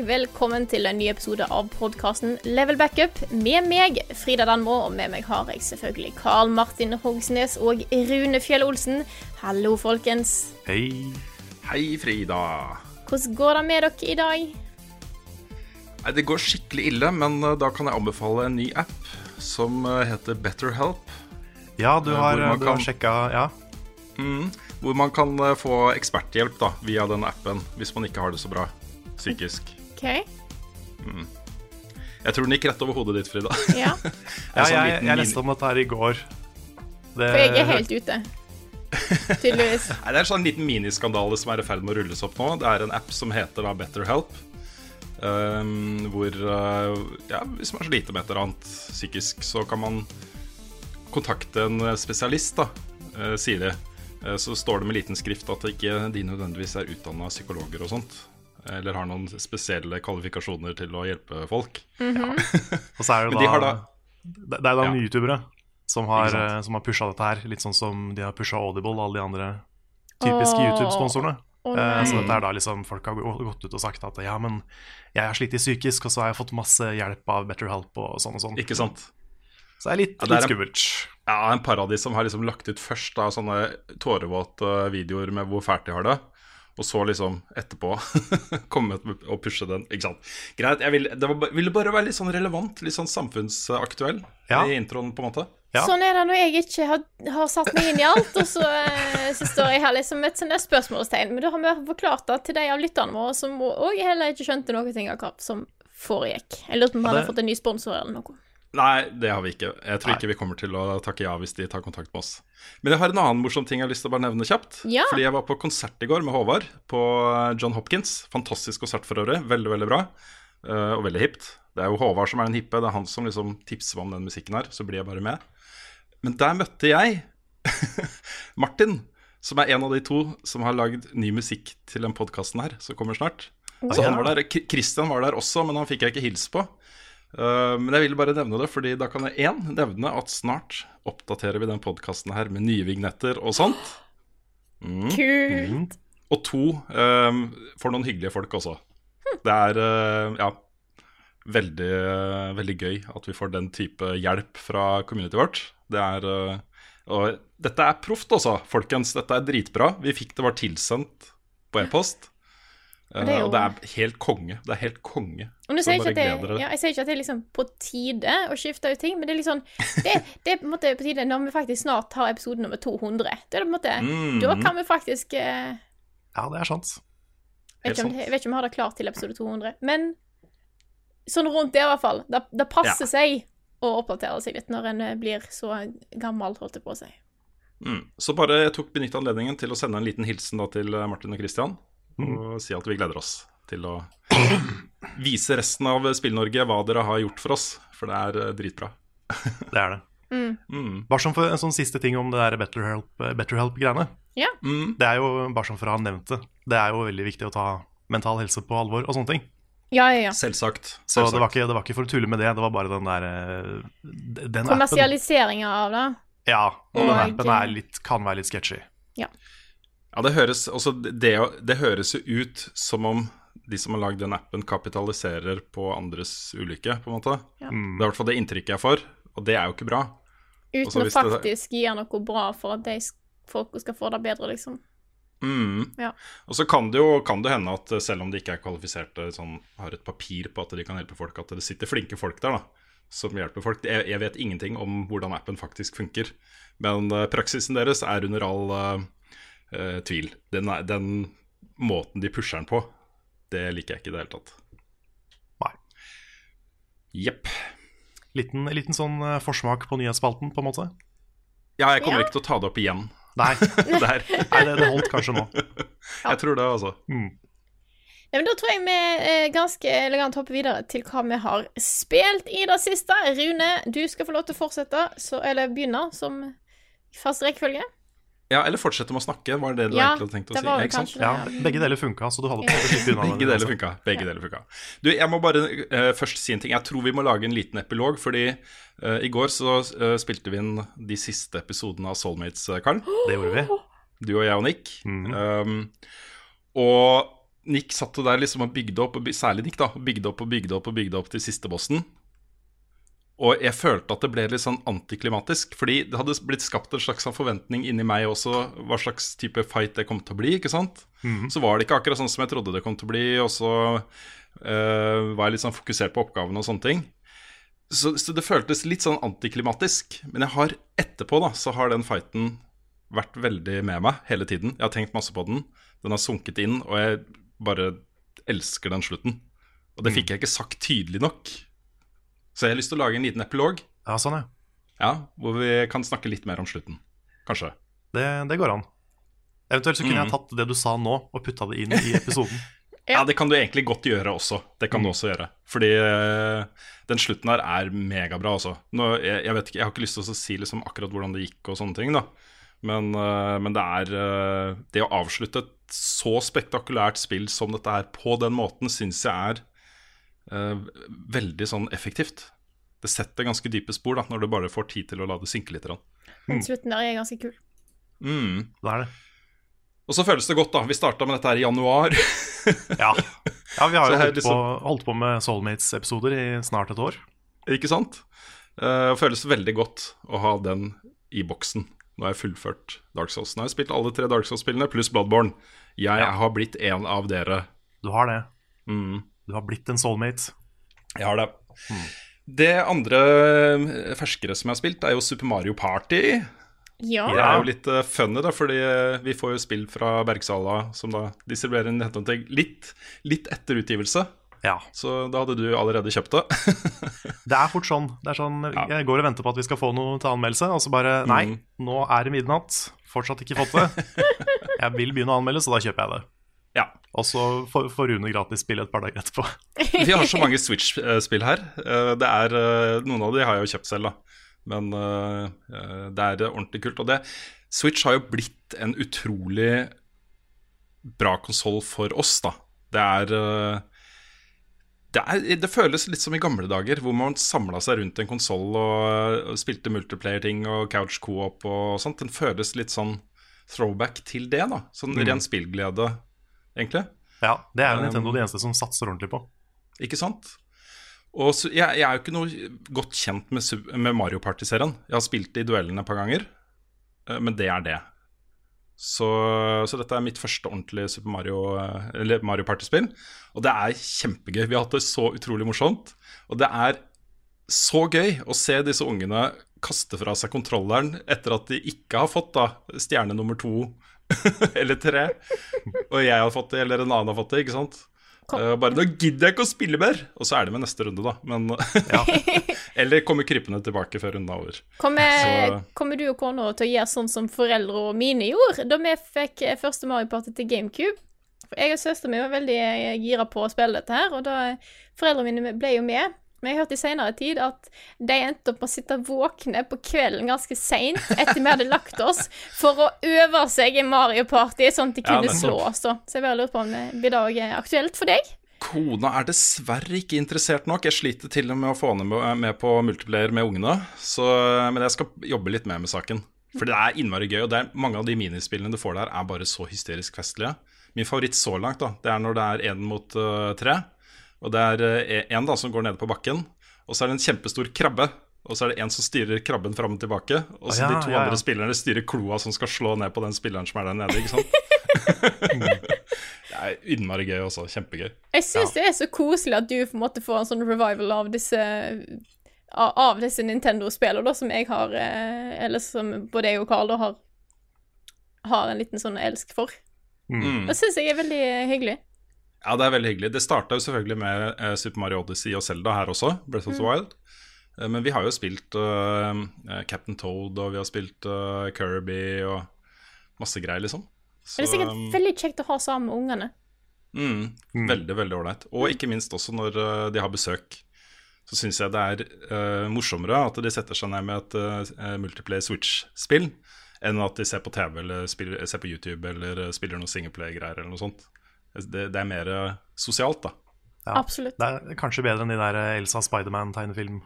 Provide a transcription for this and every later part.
Og velkommen til en ny episode av podkasten Level Backup. Med meg, Frida Danmo, og med meg har jeg selvfølgelig Karl Martin Hogsnes og Rune Fjell Olsen. Hallo, folkens. Hei. Hei, Frida. Hvordan går det med dere i dag? Nei, Det går skikkelig ille, men uh, da kan jeg anbefale en ny app som uh, heter BetterHelp. Ja, du Eh, har, hvor man har sjekka Ja. Hvor man kan få eksperthjelp da, via den appen hvis man ikke har det så bra psykisk. OK? Jeg tror den gikk rett over hodet ditt, Frida. Ja. ja sånn jeg, jeg leste om dette her i går. Det, For jeg er helt ute. Tydeligvis. Nei, Det er en sånn liten miniskandale som er i ferd med å rulles opp nå. Det er en app som heter da BetterHelp. Um, hvor uh, ja, Hvis man sliter med et eller annet psykisk, så kan man kontakte en spesialist, da, uh, sier de. Uh, så står det med liten skrift at ikke de nødvendigvis er utdanna psykologer og sånt. Eller har noen spesielle kvalifikasjoner til å hjelpe folk. Og så er det da, de da, Det det er da Ja. youtubere som har, eh, som har pusha dette her. Litt sånn som de har pusha Audible og alle de andre typiske oh. YouTube-sponsorene. Oh, Eh, så dette er da liksom folk har gått ut og sagt at ja, men jeg har slitt psykisk, og så har jeg fått masse hjelp av BetterHelp og sånn og sånn. Ikke sant? Så det er litt, Ja, det er litt en- skummelt. Ja, en paradis som har liksom lagt ut først da, sånne tårevåte videoer med hvor fælt de har det. Og så liksom etterpå komme og pushe den. Ikke sant. Greit. Jeg ville, det var, ville bare være litt sånn relevant, litt sånn samfunnsaktuell Ja. i introen, på en måte. Ja. Sånn er det når jeg ikke har, har satt meg inn i alt, og så, eh, så står jeg her liksom med et sånt spørsmålstegn. Men da har vi forklart det til de av lytterne våre som òg heller ikke skjønte noe av hva som foregikk. Jeg lurte på om vi hadde fått en ny sponsor eller noe. Nei, det har vi ikke. Jeg tror Nei. ikke vi kommer til å takke ja hvis de tar kontakt med oss. Men jeg har en annen morsom ting jeg har lyst til å bare nevne kjapt. Ja. Fordi jeg var på konsert i går med Håvard på John Hopkins. Fantastisk konsert for øvrig. Veldig, veldig bra. eh, og veldig hipt. Det er jo Håvard som er den hippe. Det er han som liksom tipser meg om den musikken her. Så blir jeg bare med. Men der møtte jeg Martin, som er en av de to som har lagd ny musikk til den podkasten her, som kommer snart. Så han var der. Christian var der også, men han fikk jeg ikke hilse på. Uh, men jeg ville bare nevne det, fordi da kan jeg én nevne at snart oppdaterer vi den podkasten her med nye vignetter og sånt. Mm. Kult. Og to, um, for noen hyggelige folk også. Det er uh, ja, veldig, uh, veldig gøy at vi får den type hjelp fra communityet vårt. Det er uh, Og dette er proft også, folkens. Dette er dritbra. Vi fikk det var tilsendt på e-post. Uh, Det jo- Og det er helt konge. Det er helt konge. Og nå Så sier jeg, ikke at det, ja, jeg sier ikke at det er liksom på tide å skifte ut ting, men det er litt sånn Det, det er på en måte på tide når vi faktisk snart har episode nummer 200. Det er på en måte Mm. Da kan vi faktisk eh, Ja, det er sant. vet om, sant. Jeg vet ikke om vi har det klart til episode 200, men sånn rundt det, i hvert fall. Det, det passer seg å oppdatere seg litt når en eh, blir så gammel, holdt det på å si. Mm. Så bare jeg tok benytte anledningen til å sende en liten hilsen da til eh, Martin og Christian. Mm. Og si at vi gleder oss til å vise resten av Spill-Norge hva dere har gjort for oss. For det er eh, dritbra. Det er det. Mm. Bare som for en sånn siste ting om det der BetterHelp- BetterHelp-greiene. Ja. Mm. Det er jo, bare som for å ha nevnt det, det er jo veldig viktig å ta mental helse på alvor og sånne ting. Ja, ja, ja. Selvsagt. Så Selvsagt. det var, ikke, det var ikke for å tulle med det, det var bare den der eh, Den appen. Kommersialiseringa av det. Ja, og den appen er litt, kan være litt sketchy. Ja, det høres, også, det, det høres jo ut som om de som har lagd den appen, kapitaliserer på andres ulykke, på en måte. Ja. Det er i hvert fall det inntrykket jeg får, og det er jo ikke bra. Uten å faktisk det- gjøre noe bra for at de folk skal få det bedre, liksom. Mm. Ja. Og så kan det jo kan det hende at eh, selv om de ikke er kvalifiserte, sånn, har et papir på at de kan hjelpe folk, at det sitter flinke folk der da, som hjelper folk. Jeg, jeg vet ingenting om hvordan appen faktisk funker, men uh, praksisen deres er under all, eh, eh, tvil. Den, den måten de pusher den på, det liker jeg ikke i det hele tatt. Nei. Jepp. Liten, liten sånn eh, forsmak på nyhetsspalten, på en måte. Ja, jeg kommer Ja. ikke til å ta det opp igjen Nei, der. Nei det, det holdt kanskje nå. Jeg tror det, altså. Ja, men Da tror jeg vi eh, ganske elegant hopper videre til hva vi har spilt i det siste. Rune, du skal få lov til å fortsette, så, eller begynne, som fast rekkefølge. Ja, eller fortsette med å snakke, var det det du Ja, egentlig hadde tenkt å si? Ja, ikke sant? Ja, begge deler funka, så du holder på å slippe unna Begge deler funka. Begge deler funka. Du, jeg må bare uh, først si en ting. Jeg tror vi må lage en liten epilog, fordi uh, i går så uh, spilte vi inn de siste episodene av Soulmates, Karl. Det gjorde vi. Du og jeg og Nick. Mhm. um, og Nick satt der liksom og bygde opp, særlig Nick, da, bygde opp og bygde opp og bygde opp til siste bossen. Og jeg følte at det ble litt sånn antiklimatisk, fordi det hadde blitt skapt en slags sånn forventning inni meg også, hva slags type fight det kom til å bli, ikke sant? Så var det ikke akkurat sånn som jeg trodde det kom til å bli, og så eh, var jeg litt sånn fokusert på oppgavene og sånne ting. Så, så det føltes litt sånn antiklimatisk. Men jeg har etterpå, da, så har den fighten vært veldig med meg hele tiden. Jeg har tenkt masse på den. Den har sunket inn, og jeg bare elsker den slutten. Og det fikk jeg ikke sagt tydelig nok. Så jeg har lyst til å lage en liten epilog Ja, sånn, ja. ja, hvor vi kan snakke litt mer om slutten. Kanskje. Det, det går an. Eventuelt så kunne mm. jeg tatt det du sa nå, og putta det inn i episoden. Ja, det kan du egentlig godt gjøre også. Det kan du også gjøre. Fordi eh, den slutten her er megabra, altså. Nå, jeg, jeg vet ikke, jeg har ikke lyst til å si liksom akkurat hvordan det gikk og sånne ting, da. Men, eh, men det er eh, Det å avslutte et så spektakulært spill som dette her på den måten, syns jeg er veldig sånn effektivt. Det setter ganske dype spor da, når du bare får tid til å la det synke litt. Den slutten der er ganske kul. Mm. Det er det. Og så føles det godt, da. Vi starta med dette her i januar. Ja, ja vi har jo holdt, liksom- på, holdt på med Soulmates-episoder i snart et år. Ikke sant? Uh, føles veldig godt å ha den i boksen. Nå har jeg fullført Dark Souls. Nå har jeg spilt alle tre Dark Souls-spillene pluss Bloodborne. Jeg har blitt en av dere. Du har det. Mm, Du har blitt en soulmate. jeg har det. Det andre eh, ferskere som jeg har spilt, er jo Super Mario Party. Ja. Det er jo litt uh, funny, da, fordi eh, vi får jo spill fra Bergsala, som da distribuerer en til litt, litt etter utgivelse. Ja. Så da hadde du allerede kjøpt det. Det er fort sånn. Det er sånn Ja. Jeg går og venter på at vi skal få noe til anmeldelse, og så bare Nei, Mm. nå er det midnatt. Fortsatt ikke fått det. Jeg vil begynne å anmelde, så da kjøper jeg det. Og så får Rune gratis spill et par dager etterpå. Vi har så mange Switch-spill her. Eh, Det er, eh, Noen av de har jeg jo kjøpt selv, da. Men eh, det er ordentlig kult. Og det, Switch har jo blitt en utrolig bra konsoll for oss, da. Det er, det er Det føles litt som i gamle dager, hvor man samla seg rundt en konsoll og, spilte multiplayer-ting og couch co-op og sånt. Den føles litt sånn throwback til det, da. Sånn ren spillglede, egentlig. Ja, Det er jo Um, Nintendo de eneste som satser ordentlig på. Ikke sant? Og så, jeg, jeg er jo ikke noe godt kjent med, med Mario Party-serien. Jeg har spilt det i duellene et par ganger, eh, men det er det. Så, så dette er mitt første ordentlige Super Mario, eh, eller Mario Party-spill. Og det er kjempegøy. Vi har hatt det så utrolig morsomt. Og det er så gøy å se disse ungene kaste fra seg kontrolleren etter at de ikke har fått da stjerne nummer to eller tre, og jeg har fått det, eller en annen har fått det, ikke sant? Uh, bare 'nå gidder jeg ikke å spille mer', og så er det med neste runde, da. Men, eller kommer krypende tilbake før runden er over. Kommer, Så- kommer du og kona til å gjøre sånn som foreldre mine gjorde da vi fikk eh, første Mario Party til GameCube? For jeg og søsteren min var veldig eh, gira på å spille dette her, og da foreldrene mine ble jo med. Men jeg hørte i senere tid at de endte opp med å sitte våkne på kvelden ganske seint etter vi hadde lagt oss, for å øve seg i Mario Party, sånn at de kunne ja, slå oss. Så jeg bare lurer på om det blir er aktuelt for deg? Kona er dessverre ikke interessert nok. Jeg sliter til og med å få henne med, på multiplayer med ungene. Så, men jeg skal jobbe litt mer med saken. For det er innmari gøy, og er, mange av de minispillene du får der, er bare så hysterisk festlige. Min favoritt så langt da, det er når det er én mot uh, tre. Og det er én da som går nede på bakken, og så er det en kjempestor krabbe. Og så er det en som styrer krabben fram og tilbake. Og så Ja, de to ja, ja. andre spillerne styrer kloa som skal slå ned på den spilleren som er der nede. ikke sant? det er innmari gøy også. Kjempegøy. Jeg syns det er så koselig at du på en måte får en sånn revival av disse av, av disse Nintendo-spillene, som jeg har eh, Eller som både jeg og Carl har har en liten sånn elsk for. Mm. Det syns jeg er veldig hyggelig. Ja, det er veldig hyggelig. Det starta jo selvfølgelig med eh, Super Mario Odyssey og Zelda her også, Breath of the Wild. Eh, men vi har jo spilt eh, eh, Captain Toad, og vi har spilt eh, Kirby og masse greier, liksom. Så, det er sikkert veldig kjekt å ha sammen med ungene. Mm, Veldig, veldig ålreit. Og ikke minst også når eh, de har besøk. Så syns jeg det er eh, morsommere at de setter seg ned med et uh, multiplayer Switch-spill, enn at de ser på TV eller spiller, ser på YouTube eller eh, spiller noe singleplay-greier eller noe sånt. Det, det er mer eh, sosialt, da. Ja. Absolutt. Det er kanskje bedre enn de der eh, Elsa Spiderman-tegnefilm-greiene.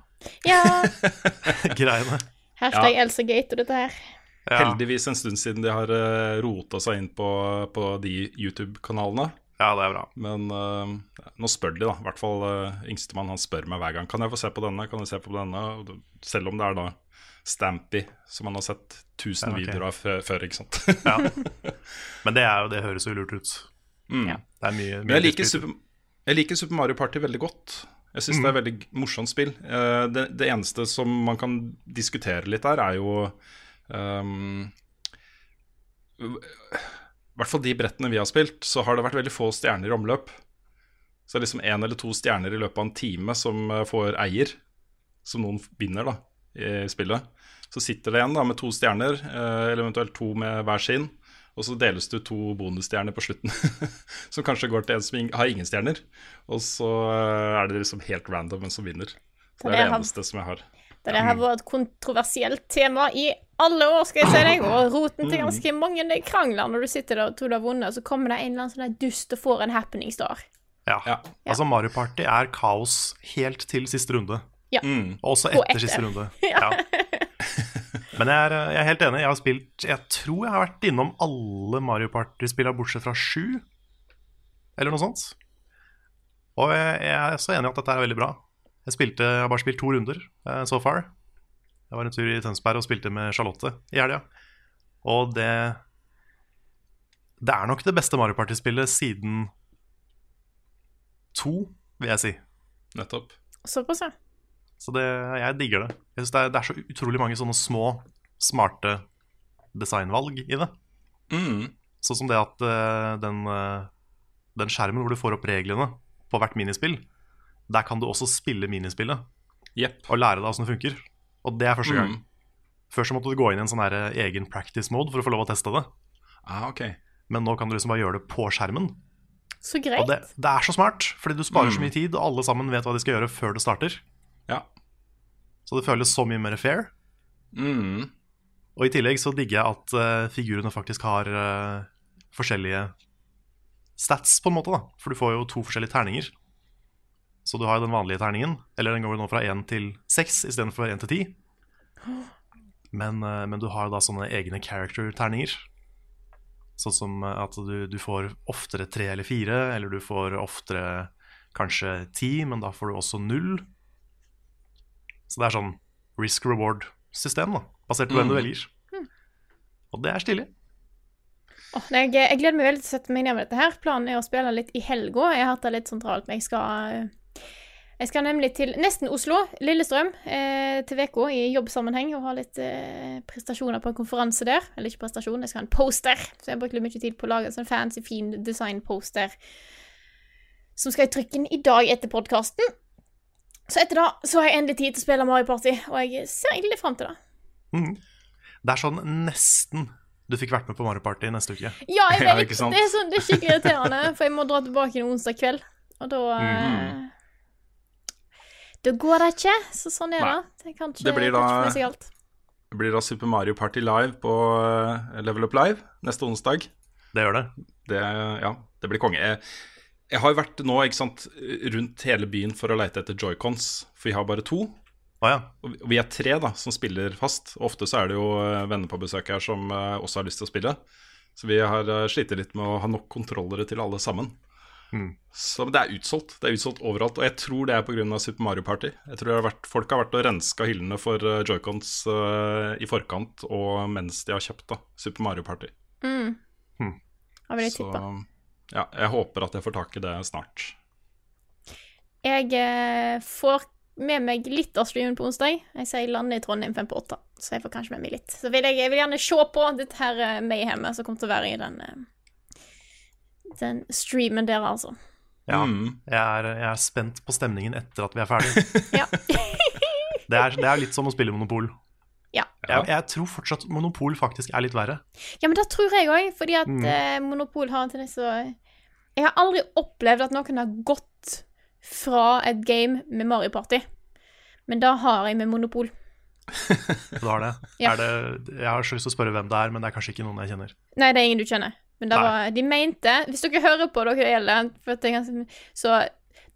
Ja, hashtag Elsagate og dette her. Ja. Heldigvis en stund siden de har uh, rota seg inn på, på de YouTube-kanalene. ja, det er bra. Men uh, nå spør de, da. I hvert fall uh, yngstemann. Han spør meg hver gang Kan jeg få se på denne. Kan jeg se på denne Selv om det er da Stampy, som han har sett tusen Ja, okay. videoer av før, før, ikke sant. Ja. Men det, er jo, det høres jo lurt ut. Mm. Ja. Det er mye, Men mye jeg liker. Super, jeg liker Super Mario Party veldig godt. Jeg syns det er et veldig morsomt spill. Uh, det, det eneste som man kan diskutere litt der, er jo um, I hvert fall de brettene vi har spilt, så har det vært veldig få stjerner i omløp. Så det er liksom én eller to stjerner i løpet av en time som eh, får eier, som noen vinner da, i spillet. Så sitter det en da med to stjerner, eh, eller eventuelt to med hver sin. Og så deles det ut to bonusstjerner på slutten, som kanskje går til en som har ingen stjerner. Og så eh, er det liksom helt random hvem som vinner. Så det er det eneste som jeg har. Det der har vært et kontroversielt tema i alle år, skal jeg si deg, og roten Mm. til ganske mange krangler når du sitter der og tror du har vunnet, og så kommer det en eller annen sånn dust og får en happening star. Ja. Ja. Altså, Mario Party er kaos helt til siste runde. Ja. Mm. Og også Og etter etter. siste runde. Ja. Men jeg er, jeg er helt enig. Jeg har spilt Jeg tror jeg har vært innom alle Mario Party-spillene bortsett fra sju, eller noe sånt. Og jeg, jeg er så enig i at dette er veldig bra. Jeg, spilte, jeg har bare spilt to runder uh, so far. Jeg var en tur i Tønsberg og spilte med Charlotte i helga. Og det Det er nok det beste Mario Party-spillet siden to, vil jeg si. Nettopp. Såpass, ja. Så det, jeg digger det. Jeg synes det, er, det er så utrolig mange sånne små, smarte designvalg i det. Mm. Sånn som det at uh, den, uh, den skjermen hvor du får opp reglene på hvert minispill, der kan du også spille minispillet yep. og lære deg åssen det funker. Og det er første gang. Mm. Før så måtte du gå inn i en sånn her eh, egen practice mode for å få lov å teste det. Ah, ok. Men nå kan du liksom bare gjøre det på skjermen. Så Og greit. det, det er så smart, fordi du sparer så Mm. mye tid, og alle sammen vet hva de skal gjøre før det starter. Så det føles så mye mer fair. Mm. Og i tillegg så digger jeg at uh, figurene faktisk har uh, forskjellige stats, på en måte. da For du får jo to forskjellige terninger. Så du har jo den vanlige terningen, eller den går nå fra én til seks istedenfor én til ti. Men, uh, men du har jo da sånne egne character-terninger. Sånn som at du, du får oftere tre eller fire, eller du får oftere kanskje ti, men da får du også null. Så det er sånn risk reward-system, da, basert på hvem du Mm. velger. Og det er stilig. Oh, jeg, jeg gleder meg veldig til å sette meg ned med dette her. Planen er å spille litt i helga. Jeg har hatt det litt sentralt, men jeg skal Jeg skal nemlig til nesten Oslo, Lillestrøm, eh, til uka i jobbsammenheng og ha litt eh, prestasjoner på en konferanse der. Eller ikke prestasjon, jeg skal ha en poster. Så jeg bruker litt mye tid på å lage en sånn fancy, fin design-poster som skal i trykken i dag etter podkasten. Så etter det så har jeg endelig tid til å spille Mario Party, og jeg ser egentlig fram til det. Mm. Det er sånn nesten du fikk vært med på Mario Party neste uke. Ja, jeg vet. ikke det, er sånn, det er skikkelig irriterende, for jeg må dra tilbake en onsdag kveld. Og da eh, Da går det ikke. Så sånn er Nei. det. Jeg kan ikke, Det blir kan da- ikke alt. Det blir da Super Mario Party Live på eh, Level Up Live neste onsdag. Det gjør det. Det, ja, det blir konge. Jeg, har jo vært nå ikke sant, rundt hele byen for å leite etter joycons, for vi har bare to. Ah, ja. Og vi- er tre da, som spiller fast. Og Ofte så er det jo eh, venner på besøk her som eh, også har lyst til å spille. Så vi har uh, slitt litt med å ha nok kontrollere til alle sammen. Mm. Så det er utsolgt. Det er utsolgt overalt. Og jeg tror det er pga. Super Mario Party. Jeg tror det har vært, Folk har vært og renska hyllene for joycons uh, i forkant og mens de har kjøpt da, Super Mario Party. Mm. Mm. Jeg vil Så tippa. Ja, jeg håper at jeg får tak i det snart. Jeg eh, får med meg litt av streamen på onsdag. Jeg sier jeg lander i Trondheim fem på åtte, så jeg får kanskje med meg litt. Så vil jeg, jeg vil gjerne se på dette her eh, mayhemmet som kommer til å være i den, eh, den streamen der, altså. Ja, Mm. jeg, er, jeg er spent på stemningen etter at vi er ferdige. Ja. Det er, det er litt som å spille Monopol. Ja. Jeg, jeg tror fortsatt Monopol faktisk er litt verre. Ja, men det tror jeg òg, fordi at Mm. eh, Monopol har en tendens til å Jeg har aldri opplevd at noen har gått fra et game med Mario Party, men da har jeg med Monopol. Du har det. Ja. Er det. Jeg har så lyst til å spørre hvem det er, men det er kanskje ikke noen jeg kjenner. Nei, det er ingen du kjenner. Men det var, de mente Hvis dere hører på dere gjelder, for at det er så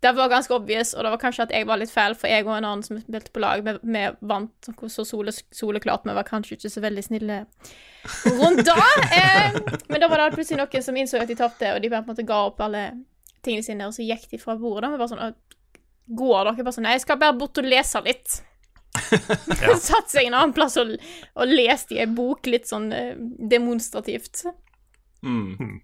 det var ganske obvious, og det var kanskje at jeg var litt feil, for jeg og en annen som spilte på lag, vi, vi vant så sole, soleklart, men var kanskje ikke så veldig snille rundt da. Eh, men da var det plutselig noen som innså at de tapte, og de på en måte ga opp alle tingene sine, og så gikk de fra bordet. Da, Vi bare sånn, «Å, Går dere bare sånn Nei, jeg skal bare bort og lese litt. Satt seg en annen plass og, og leste i ei bok litt sånn eh, demonstrativt. Mm.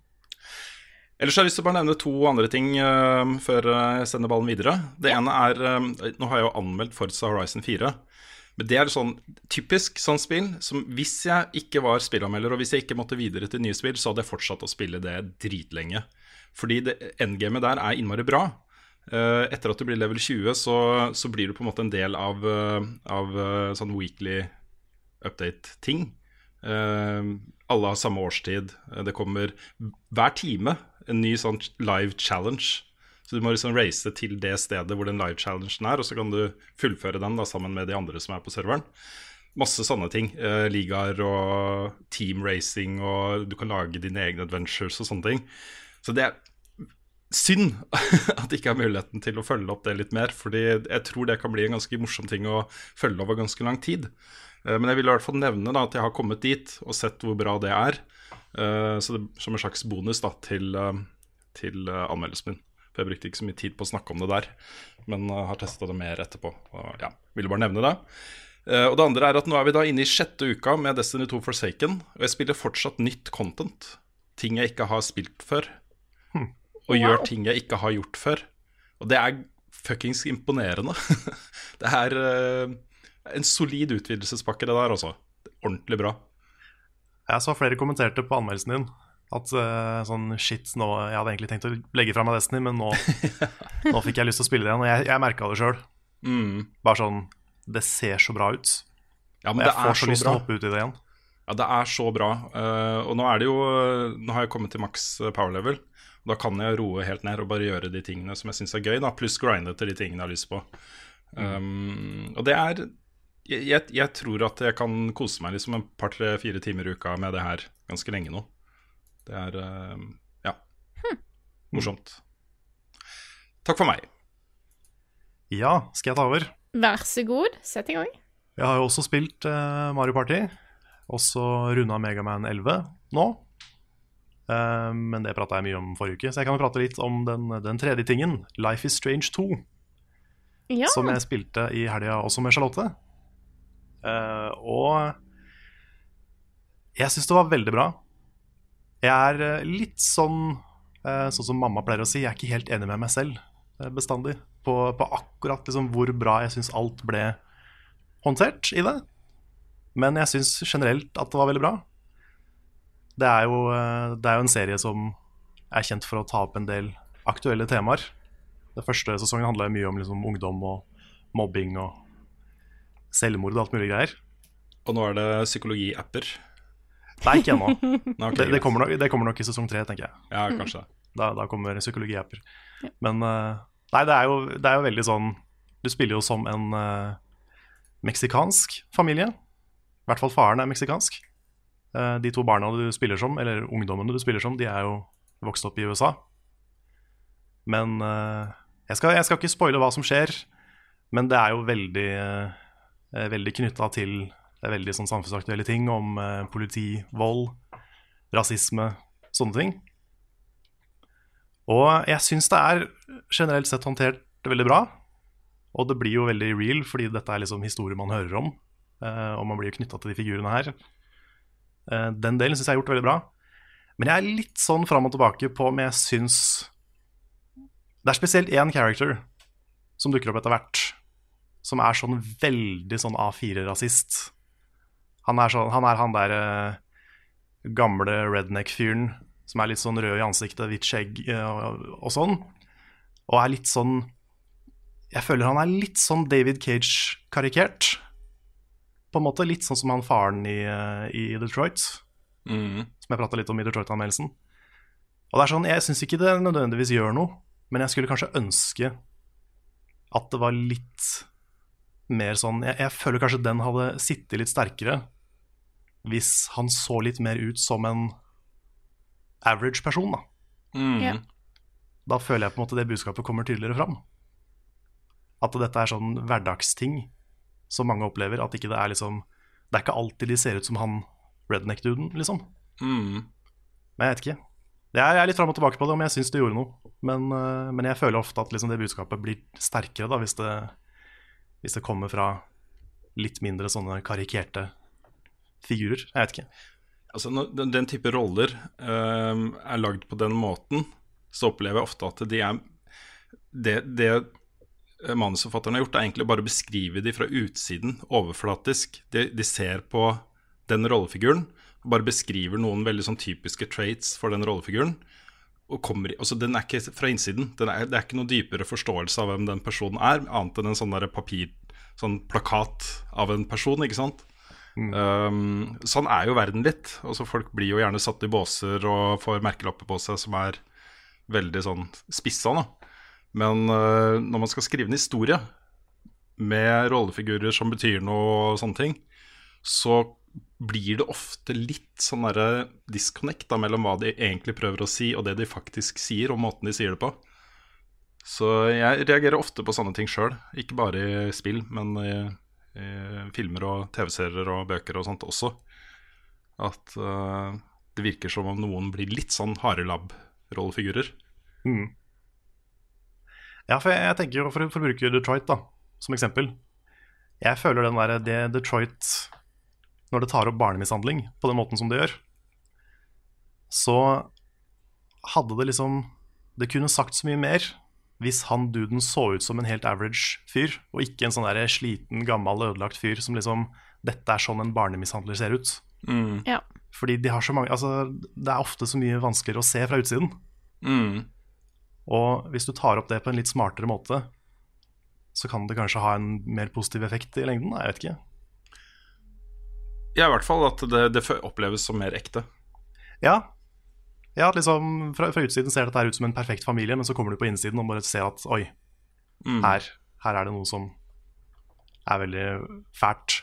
Ellers har jeg lyst til å bare nevne to andre ting uh, før eh, jeg sender ballen videre. Det ene er eh, Nå har jeg jo anmeldt Forza Horizon 4. Men det er sånn typisk sånn spill som hvis jeg ikke var spillanmelder, og hvis jeg ikke måtte videre til nye spill, så hadde jeg fortsatt å spille det dritlenge. Fordi det, endgamet der er innmari bra. Uh, etter at du blir level 20, så, så blir du på en måte en del av, uh, av sånn weekly update-ting. Alle har samme årstid. Det kommer hver time en ny sånn live challenge. Så du må liksom race til det stedet hvor den live challengen er, og så kan du fullføre den da sammen med de andre som er på serveren. Masse sånne ting. Eh, ligaer og team racing, og du kan lage dine egne adventures og sånne ting. Så det er synd at det ikke er muligheten til å følge opp det litt mer. Fordi jeg tror det kan bli en ganske morsom ting å følge over ganske lang tid. Eh, Men jeg vil i hvert fall nevne da, at jeg har kommet dit og sett hvor bra det er. Eh, Så det, Som en slags bonus da, til, eh, til eh, anmeldelsen min. For Jeg brukte ikke så mye tid på å snakke om det der, men har testa det mer etterpå. Og, ja, Ville bare nevne det. Og det andre er at Nå er vi da inne i sjette uka med Destiny 2 Forsaken, og jeg spiller fortsatt nytt content. Ting jeg ikke har spilt før. Og gjør ting jeg ikke har gjort før. Og det er fuckings imponerende. det er en solid utvidelsespakke, det der, altså. Ordentlig bra. Jeg så flere kommenterte på anmeldelsen din at uh, sånn shit, nå, jeg hadde egentlig tenkt å legge fra meg Destiny, men nå, nå fikk jeg lyst til å spille det igjen. Og jeg, jeg merka det sjøl. Mm. Bare sånn Det ser så bra ut. Ja, men jeg det får er så så lyst til å hoppe ut i det igjen. Ja, det er så bra. Uh, og nå er det jo Nå har jeg kommet til maks power level. Og da kan jeg roe helt ned og bare gjøre de tingene som jeg syns er gøy, da, pluss grinde til de tingene jeg har lyst på. Um, og det er jeg, jeg, jeg tror at jeg kan kose meg liksom en par, tre, fire timer i uka med det her ganske lenge nå. Det er uh, ja, morsomt. Takk for meg. Ja, skal jeg ta over? Vær så god, sett i gang. Jeg har jo også spilt uh, Mario Party. Også runda Megaman 11 nå. Uh, men det prata jeg mye om forrige uke, så jeg kan jo prate litt om den, den tredje tingen. Life is Strange 2, Ja. som jeg spilte i helga også med Charlotte. Eh, og jeg syns det var veldig bra. Jeg er eh, litt sånn eh, sånn som mamma pleier å si, jeg er ikke helt enig med meg selv bestandig. På, på akkurat liksom hvor bra jeg syns alt ble håndtert i det. Men jeg syns generelt at det var veldig bra. Det er, jo, det er jo en serie som er kjent for å ta opp en del aktuelle temaer. Den første sesongen handla mye om liksom ungdom og mobbing og selvmord og alt mulig greier. Og nå er det psykologiapper. Nei, ikke ennå. okay, Det, det, kommer nok, det kommer nok i sesong tre, tenker jeg. Ja, kanskje. Da, da kommer psykologiapper. Men eh, nei, det er, jo, det er jo veldig sånn Du spiller jo som en uh, meksikansk familie. I hvert fall faren er meksikansk. Uh, de to barna du spiller som, eller ungdommene du spiller som, de er jo vokst opp i USA. Men uh, jeg, skal, jeg skal ikke spoile hva som skjer, men det er jo veldig, uh, veldig knytta til det er veldig sånn samfunnsaktuelle ting om eh, politi, vold, rasisme, sånne ting. Og jeg syns det er generelt sett håndtert veldig bra. Og det blir jo veldig real, fordi dette er liksom historier man hører om. eh, og man blir jo knytta til de figurene her. Eh, den delen syns jeg er gjort veldig bra. Men jeg er litt sånn fram og tilbake på om jeg syns Det er spesielt én character som dukker opp etter hvert, som er sånn veldig sånn A4-rasist. Han er sånn, han er han der eh, gamle redneck-fyren som er litt sånn rød i ansiktet, hvitt skjegg eh, og, og sånn. Og er litt sånn Jeg føler han er litt sånn David Cage-karikert. På en måte litt sånn som han faren i, eh, i Detroit, Mm. som jeg prata litt om i Detroit-anmeldelsen. Og det er sånn, Jeg syns ikke det nødvendigvis gjør noe, men jeg skulle kanskje ønske at det var litt mer sånn Jeg, jeg føler kanskje den hadde sittet litt sterkere hvis han så litt mer ut som en average person, da. Mm. Ja. Da føler jeg på en måte det budskapet kommer tydeligere fram. At dette er sånn hverdagsting som mange opplever. At ikke det er liksom Det er ikke alltid de ser ut som han redneck-duden, liksom. Mm. Men jeg vet ikke. Jeg er litt fram og tilbake på det, om jeg syns det gjorde noe. Men, øh, men jeg føler ofte at liksom det budskapet blir sterkere da, hvis det, hvis det kommer fra litt mindre sånne karikerte figurer. Jeg vet ikke. Altså, den, den type roller uh, er lagd på den måten, så opplever jeg ofte at de er Det, det manusforfatterne har gjort, er egentlig bare å beskrive de fra utsiden, overflatisk. De, de ser på den rollefiguren og bare beskriver noen veldig sånn typiske traits for den rollefiguren. Og kommer, altså Den er ikke fra innsiden. Den er, det er ikke noe dypere forståelse av hvem den personen er, annet enn en sånn der papir, sånn plakat av en person, ikke sant? Um, sånn er jo verden litt. Altså Folk blir jo gjerne satt i båser og får merkelapper på seg som er veldig sånn spissa. Da. Men uh, når man skal skrive en historie med rollefigurer som betyr noe og sånne ting, så blir det ofte litt sånn derre disconnect da, mellom hva de egentlig prøver å si, og det de faktisk sier, og måten de sier det på. Så jeg reagerer ofte på sånne ting sjøl. Ikke bare i spill, men i, i filmer og TV-serier og bøker og sånt også. At uh, det virker som om noen blir litt sånn harelabb-rollefigurer. Mm. Ja, for jeg, jeg tenker jo, for, for å bruke Detroit da, som eksempel Jeg føler den der, det Detroit Når det tar opp barnemishandling på den måten som det gjør, så hadde det liksom Det kunne sagt så mye mer hvis han duden så ut som en helt average fyr, og ikke en sånn der sliten, gammel, ødelagt fyr som liksom Dette er sånn en barnemishandler ser ut. Mm. Ja. Fordi de har så mange Altså, det er ofte så mye vanskeligere å se fra utsiden. Mm. Og hvis du tar opp det på en litt smartere måte, så kan det kanskje ha en mer positiv effekt i lengden. Jeg vet ikke. Ja, i hvert fall at det, det oppleves som mer ekte. Ja, ja liksom fra, fra utsiden ser dette ut som en perfekt familie, men så kommer du på innsiden og bare ser at oi, Mm. her, her er det noe som er veldig fælt.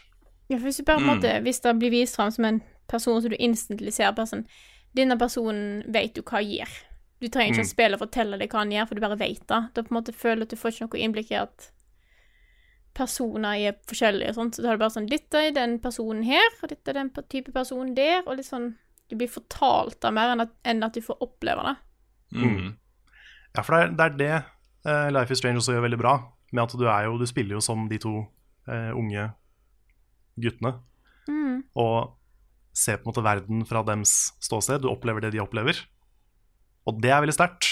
Ja, for hvis, du bare, mm. en måte, hvis det blir vist fram som en person som du instantly ser på sånn Denne personen vet du hva gir. Du trenger ikke Mm. å spille og fortelle deg hva han gjør, for du bare vet det. Da på en måte føler du at du får ikke noe innblikk i at personer er forskjellige og sånt. Så da er det bare sånn Dette er den personen her, og dette er den type personen der, og litt sånn Du blir fortalt det mer enn at, enn at du får oppleve det. Mm. Ja, for det er det, er det uh, Life is Strange også gjør veldig bra, med at du, er jo, du spiller jo som de to uh, unge guttene. Mm. Og ser på en måte verden fra dems ståsted. Du opplever det de opplever. Og det er veldig sterkt.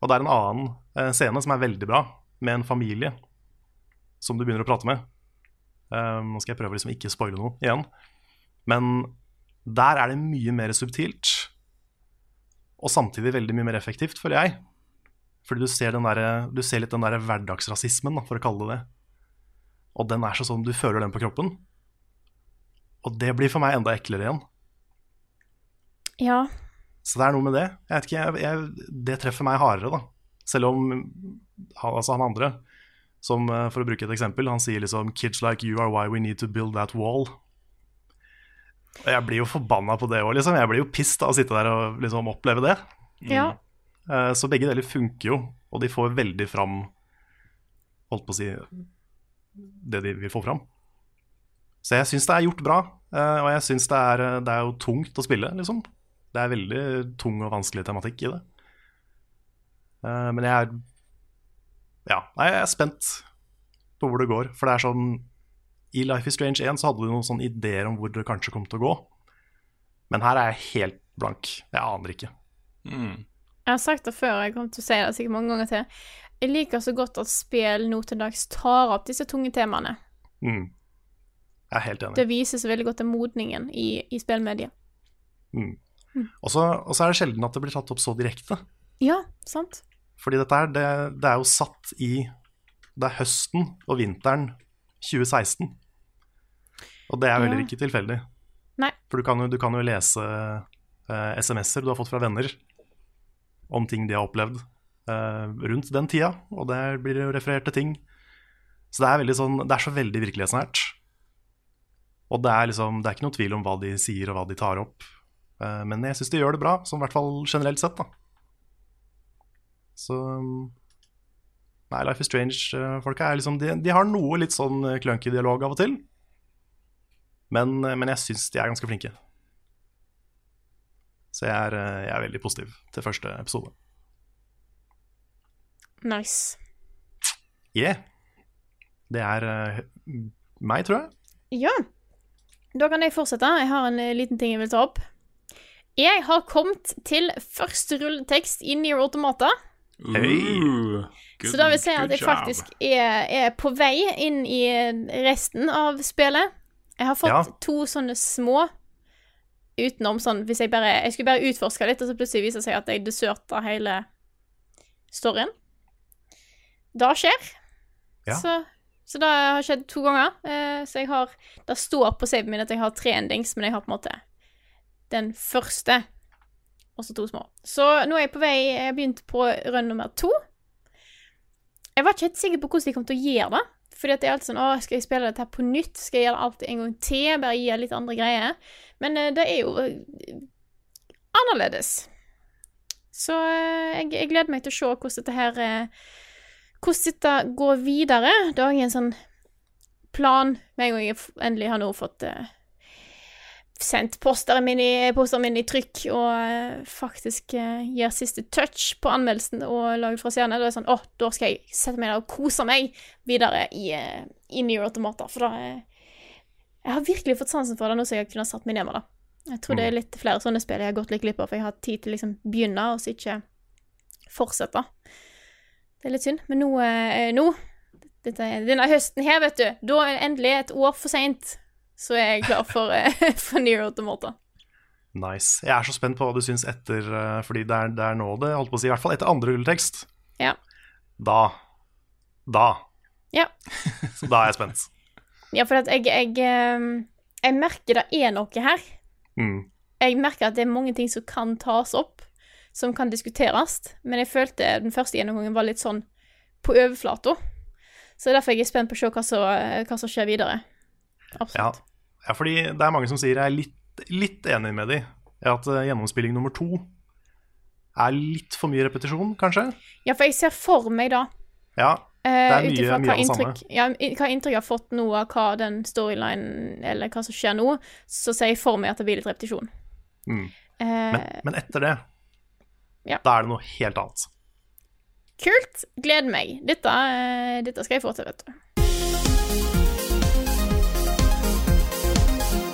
Og det er en annen uh, scene som er veldig bra, med en familie som du begynner å prate med. Um, nå skal jeg prøve liksom ikke spoile noe igjen. Men der er det mye mer subtilt, og samtidig veldig mye mer effektivt, føler jeg. Fordi du ser, den der, du ser litt den der hverdagsrasismen, da, for å kalle det det. Og den er så sånn, du føler den på kroppen. Og det blir for meg enda eklere igjen. Ja. Så det er noe med det. Jeg vet ikke, jeg, jeg, Det treffer meg hardere, da. Selv om han, altså han andre, som eh, for å bruke et eksempel, han sier liksom 'Kids like you are why we need to build that wall'. Og jeg blir jo forbanna på det òg, liksom. Jeg blir jo pissed av å sitte der og liksom oppleve det. Ja. Eh, Så begge deler funker jo, og de får veldig fram Holdt på å si det de vil få fram. Så jeg syns det er gjort bra, eh, og jeg syns det, det er jo tungt å spille, liksom. Det er veldig tung og vanskelig tematikk i det. Eh, Men jeg er Ja, nei, jeg er spent på hvor det går. For det er sånn I Life is Strange 1 så hadde du noen sånne ideer om hvor det kanskje kom til å gå. Men her er jeg helt blank. Jeg aner ikke. Mm. Jeg har sagt det før, jeg kommer til å si det sikkert mange ganger til. Jeg liker så godt at spill nå til dags tar opp disse tunge temaene. Mm. Jeg er helt enig. Det viser så veldig godt til modningen i, i spillmediet. Mm. Og og så er det sjelden at det blir tatt opp så direkte. Ja, sant? Fordi dette her, det, det er jo satt i Det er høsten og vinteren 2016. Og det er heller Ja. ikke tilfeldig. Nei. For du kan jo, du kan jo lese eh, SMS-er du har fått fra venner om ting de har opplevd eh, rundt den tida, og der blir det jo referert til ting. Så det er, sånn, det er så veldig virkelighetsnært. Og det er, liksom, det er ikke noe tvil om hva de sier og hva de tar opp. Eh, men jeg syns de gjør det bra, sånn i hvert fall generelt sett. da. Så Nei, Life is Strange-folka er liksom de, de har noe litt sånn eh, clunky dialog av og til. Men, eh, men jeg syns de er ganske flinke. Så jeg er, eh, jeg er veldig positiv til første episode. Nice. Yeah. Det er eh, meg, tror jeg. Ja. Da kan jeg fortsette. Jeg har en eh, liten ting jeg vil ta opp. Jeg har kommet til første rulletekst i Near Automata. Good- Så da vil si at jeg faktisk er, er på vei inn i resten av spillet. Jeg har fått Ja. to sånne små utenom sånn Hvis jeg bare Jeg skulle bare utforske litt, og så plutselig viser det seg at jeg deserta hele storyen. Det skjer. Ja. Så, så det har skjedd to ganger. Eh, så jeg har Det står på saven min at jeg har tre endings, men jeg har på en måte den første og så to små. Så nå er jeg på vei Jeg har begynt på rønn nummer to. Jeg var ikke helt sikker på hvordan de kom til å gjøre det. Fordi at det er alltid sånn Å, skal jeg spille dette her på nytt? Skal jeg gjøre det alltid en gang til? Bare gi litt andre greier? Men eh, det er jo eh, annerledes. Så eh, jeg, jeg gleder meg til å se hvordan dette her Hvordan dette går videre. Da har jeg en sånn plan med en gang jeg endelig har nå fått eh, sendt posteren min i, posteren min i trykk og eh, faktisk eh, gir siste touch på anmeldelsen og lager fra scenen. Da er det sånn Å, da skal jeg sette meg der og kose meg videre i, uh, i Nier Automata. For da eh, Jeg har virkelig fått sansen for det nå som jeg kunne satt meg ned med det. Jeg tror det er litt flere sånne spill jeg har gått litt glipp av, for jeg har hatt tid til liksom begynne, og så ikke fortsette. Det er litt synd. Men nå, eh, nå dette, Denne høsten her, vet du, da er det endelig et år for seint. Så er jeg klar for, eh, for Nier Automata. Nice. Jeg er så spent på hva du syns etter eh, Fordi det er, det er nå det, holdt på å si, i hvert fall etter andre rulletekst. Ja. Da Da. Ja. Så da er jeg spent. Ja, for at jeg, jeg, eh, jeg merker det er noe her. Mm. Jeg merker at det er mange ting som kan tas opp, som kan diskuteres. Men jeg følte den første gjennomgangen var litt sånn på overflata. Så derfor er jeg spent på å se hva som, hva som skjer videre. Absolutt. ja, fordi det er mange som sier jeg er litt, litt enig med de at eh, gjennomspilling nummer to er litt for mye repetisjon, kanskje. Ja, for jeg ser for meg da Ja, det er mye- uh, mye av det inntrykk, ja, hva inntrykk jeg har fått nå av hva den storylinen, eller hva som skjer nå, så ser jeg for meg at det blir litt repetisjon. Mm. Uh, men, men etter det Ja. Da er det noe helt annet. kult. Gleder meg. Dette, eh, dette skal jeg få til, vet du.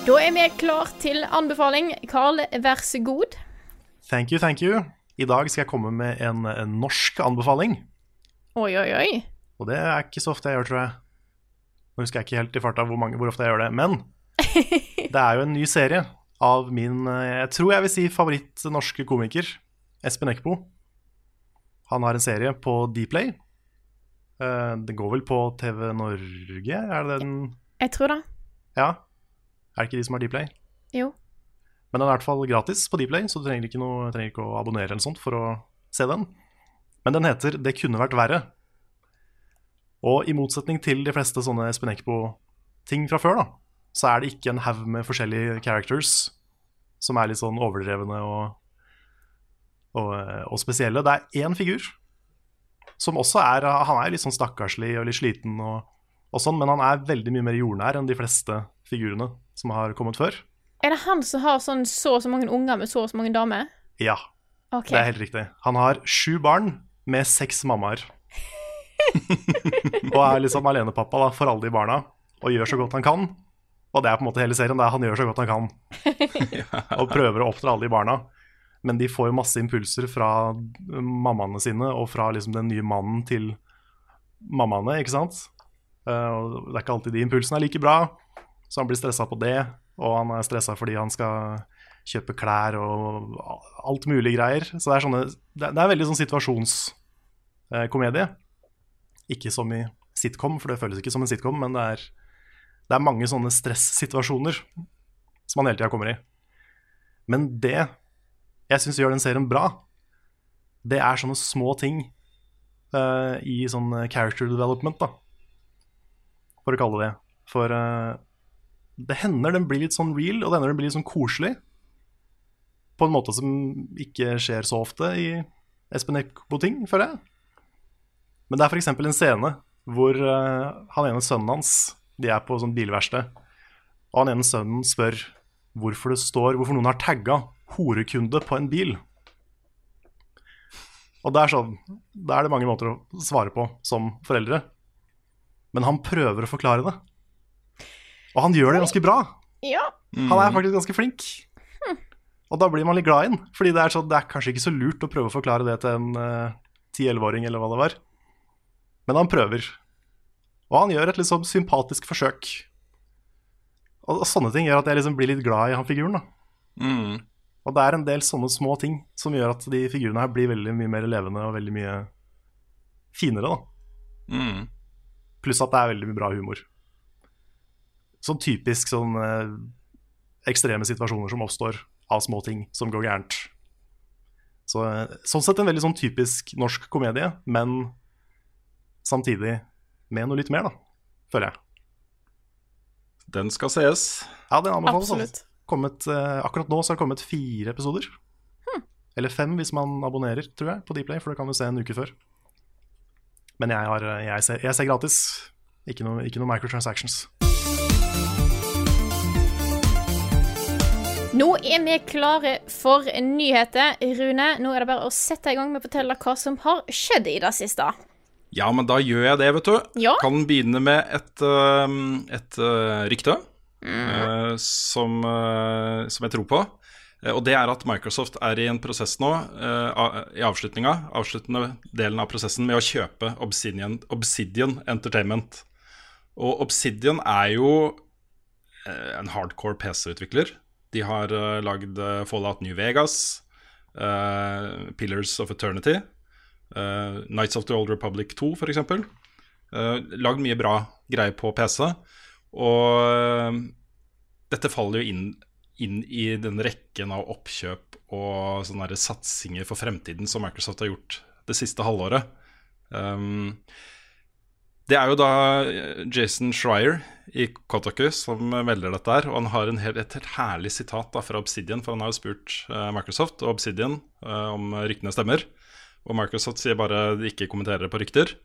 Da er vi klar til anbefaling. Carl, vær så god. Thank you, thank you. I dag skal jeg komme med en, en norsk anbefaling. Oi, oi, oi. Og det er ikke så ofte jeg gjør, tror jeg. Nå husker jeg ikke helt i farta hvor, mange, hvor ofte jeg gjør det. Men det er jo en ny serie av min eh, jeg tror jeg vil si favoritt norske komiker, Espen Eckbo. Han har en serie på Dplay. Uh, det går vel på TV Norge, er det den Jeg tror det. Ja. Er det ikke de som har Dplay? Jo. Men den er i hvert fall gratis på Dplay, så du trenger ikke, noe, trenger ikke å abonnere eller sånt for å se den. Men den heter 'Det kunne vært verre'. Og i motsetning til de fleste sånne Espen Eckbo-ting fra før, da, så er det ikke en haug med forskjellige characters som er litt sånn overdrevne og, og, og spesielle. Det er én figur som også er Han er litt sånn stakkarslig og litt sliten, og, og sånn, men han er veldig mye mer jordnær enn de fleste figurene som har kommet før. Er det han som har sånn så og så mange unger med så og så mange damer? Ja, okay. det er helt riktig. Han har sju barn med seks mammaer. og er liksom alenepappa da, for alle de barna, og gjør så godt han kan. Og det er på en måte hele serien. Det er han gjør så godt han kan. og prøver å oppdra alle de barna. men de får jo masse impulser fra mammaene sine og fra liksom den nye mannen til mammaene, ikke sant? Eh, og det er ikke alltid de impulsene er like bra, så han blir stressa på det. Og han er stressa fordi han skal kjøpe klær og alt mulig greier. Så det er, sånne, det er veldig sånn situasjonskomedie. Ikke som i sitcom, for det føles ikke som en sitcom, men det er, det er mange sånne stressituasjoner som han hele tida kommer i. Men det jeg syns gjør den serien bra, det er sånne små ting uh, i sånn character development, da. For å kalle det. For eh, det hender den blir litt sånn real, og det hender den blir litt sånn koselig. På en måte som ikke skjer så ofte i Espen Eckbo-ting, føler jeg. Men det er f.eks. en scene hvor uh, han ene sønnen hans De er på sånn bilverksted, og han ene sønnen spør hvorfor det står Hvorfor noen har tagga 'horekunde' på en bil. Og det er sånn Da er det mange måter å svare på som foreldre. Men han prøver å forklare det. Og han gjør det ganske bra. Ja. Han er faktisk ganske flink. Og da blir man litt glad i den. Fordi det er, så, det er kanskje ikke så lurt å prøve å forklare det til en uh, 10-11-åring, eller hva det var. Men han prøver. Og han gjør et litt sånn sympatisk forsøk. Og, og sånne ting gjør at jeg liksom blir litt glad i han figuren. da. Mm. Og det er en del sånne små ting som gjør at de figurene her blir veldig mye mer levende og veldig mye finere. da. Mm. Pluss at det er veldig mye bra humor. Sånn typisk sånn eh, ekstreme situasjoner som oppstår av små ting som går gærent. Så, eh, sånn sett en veldig sånn typisk norsk komedie, men samtidig med noe litt mer, da, føler jeg. Den skal sees. Ja, den anbefales. Absolutt. altså. Kommet, eh, akkurat nå så har det kommet fire episoder. Eller fem hvis man abonnerer, tror jeg, på Dplay, for det kan du se en uke før. Men jeg, har, eh, jeg, ser, jeg ser gratis. Ikke noe, ikke noe microtransactions. Nå er vi klare for nyheter. Rune, nå er det bare å sette i gang med å fortelle hva som har skjedd i det siste. Ja, men da gjør jeg det, vet du. Ja. Kan begynne med et, et øh, rykte øh, som, øh, som jeg tror på. Og det er at Microsoft er i en prosess nå, i avslutninga, avsluttende delen av prosessen, med å kjøpe Obsidian, Obsidian Entertainment. Og Obsidian er jo en hardcore PC-utvikler. De har uh, lagd eh, Fallout New Vegas, uh, Pillars of Eternity, uh, Nights of the Old Republic 2 f.eks. Uh, lagd mye bra greier på PC. Og dette faller jo inn, inn i den rekken av oppkjøp og sånne satsinger for fremtiden som Microsoft har gjort det siste halvåret. Um, det er jo da Jason Schreier i Kotaku som melder dette her. Og han har en helt, et helt herlig sitat da fra Obsidian, for han har jo spurt uh, Microsoft og Obsidian uh, om ryktene stemmer. Og Microsoft sier bare de ikke kommenterer på rykter.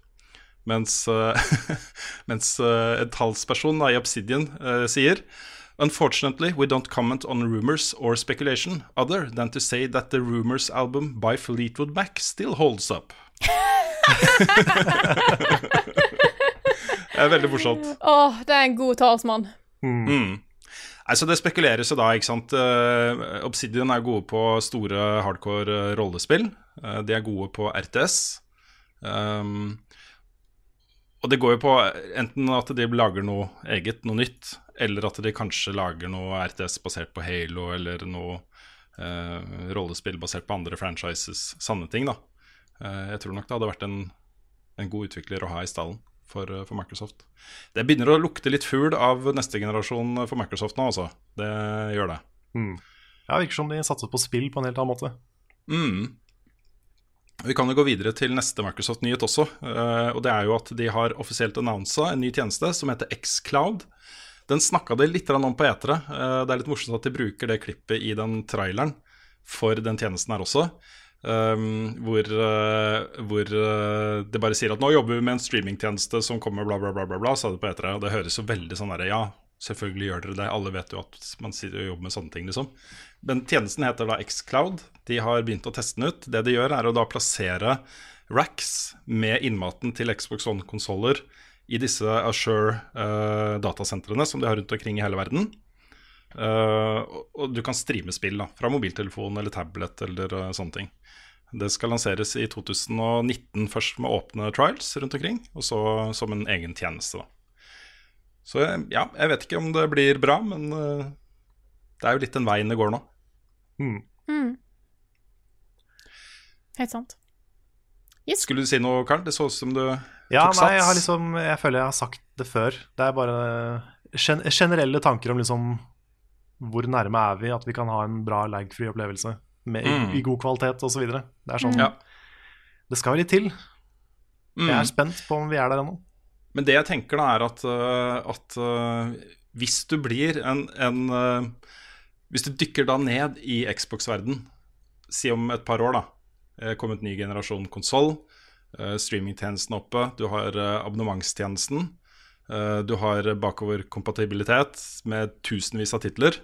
Mens, uh, mens en talsperson da, i Obsidian sier Unfortunately, we don't comment on rumors or speculation, other than to say that the Rumors album by Fleetwood Mac still holds up. det er veldig morsomt. Åh, det er en god talsmann. Mm. Altså Det spekuleres jo da, ikke sant. Eh, Obsidian er gode på store hardcore eh, rollespill. Eh, de er gode på RTS. Um, og det går jo på enten at de lager noe eget, noe nytt, eller at de kanskje lager noe RTS basert på Halo, eller noe uh, rollespill basert på andre franchises. Sanne ting, da. Uh, jeg tror nok det hadde vært en, en god utvikler å ha i stallen for, eh, for Microsoft. Det begynner å lukte litt fugl av neste generasjon for Microsoft nå, altså. Det gjør det. Mm. Ja, virker som de satser på spill på en helt annen måte. Mm. Vi kan jo gå videre til neste Microsoft-nyhet også. eh, og det er jo at de har offisielt annonsa en ny tjeneste som heter Xcloud. Den snakka de litt om på etere. Eh, det er litt morsomt at de bruker det klippet i den traileren for den tjenesten her også. Um, hvor uh, hvor uh, det bare sier at nå jobber vi med en streamingtjeneste som kommer bla, bla, bla, bla, bla sa det på etere. Og det høres jo veldig sånn derre Ja, selvfølgelig gjør dere det. Alle vet jo at man sitter og jobber med sånne ting, liksom. Men tjenesten heter da Xcloud. De har begynt å teste den ut. Det de gjør, er å da plassere racks med innmaten til Xbox One-konsoller i disse Assure-datasentrene som de har rundt omkring i hele verden. Eh, og, du kan streame spill da, fra mobiltelefon eller tablet eller uh, sånne ting. Det skal lanseres i 2019 først med åpne trials rundt omkring, og så som en egen tjeneste. da. Så eh, ja, jeg vet ikke om det blir bra, men uh, det er jo litt den veien det går nå. Mm. Helt sant. Skulle du si noe, Karl? Det så ut som du Ja, tok nei, jeg, har sats. liksom, jeg føler jeg har sagt det før. Det er bare gen generelle tanker om liksom hvor nærme er vi at vi kan ha en bra lagfri opplevelse med, i, Mm. i god kvalitet osv. Det er sånn Ja. Det skal litt til. Jeg Mm. er spent på om vi er der ennå. Men det jeg tenker da er at, øh, at øh, hvis du blir en, en øh, Hvis du dykker da ned i Xbox-verden, si om et par år, da. Kommet ny generasjon konsoll, streamingtjenesten oppe, du har abonnementstjenesten, du har bakoverkompatibilitet med tusenvis av titler.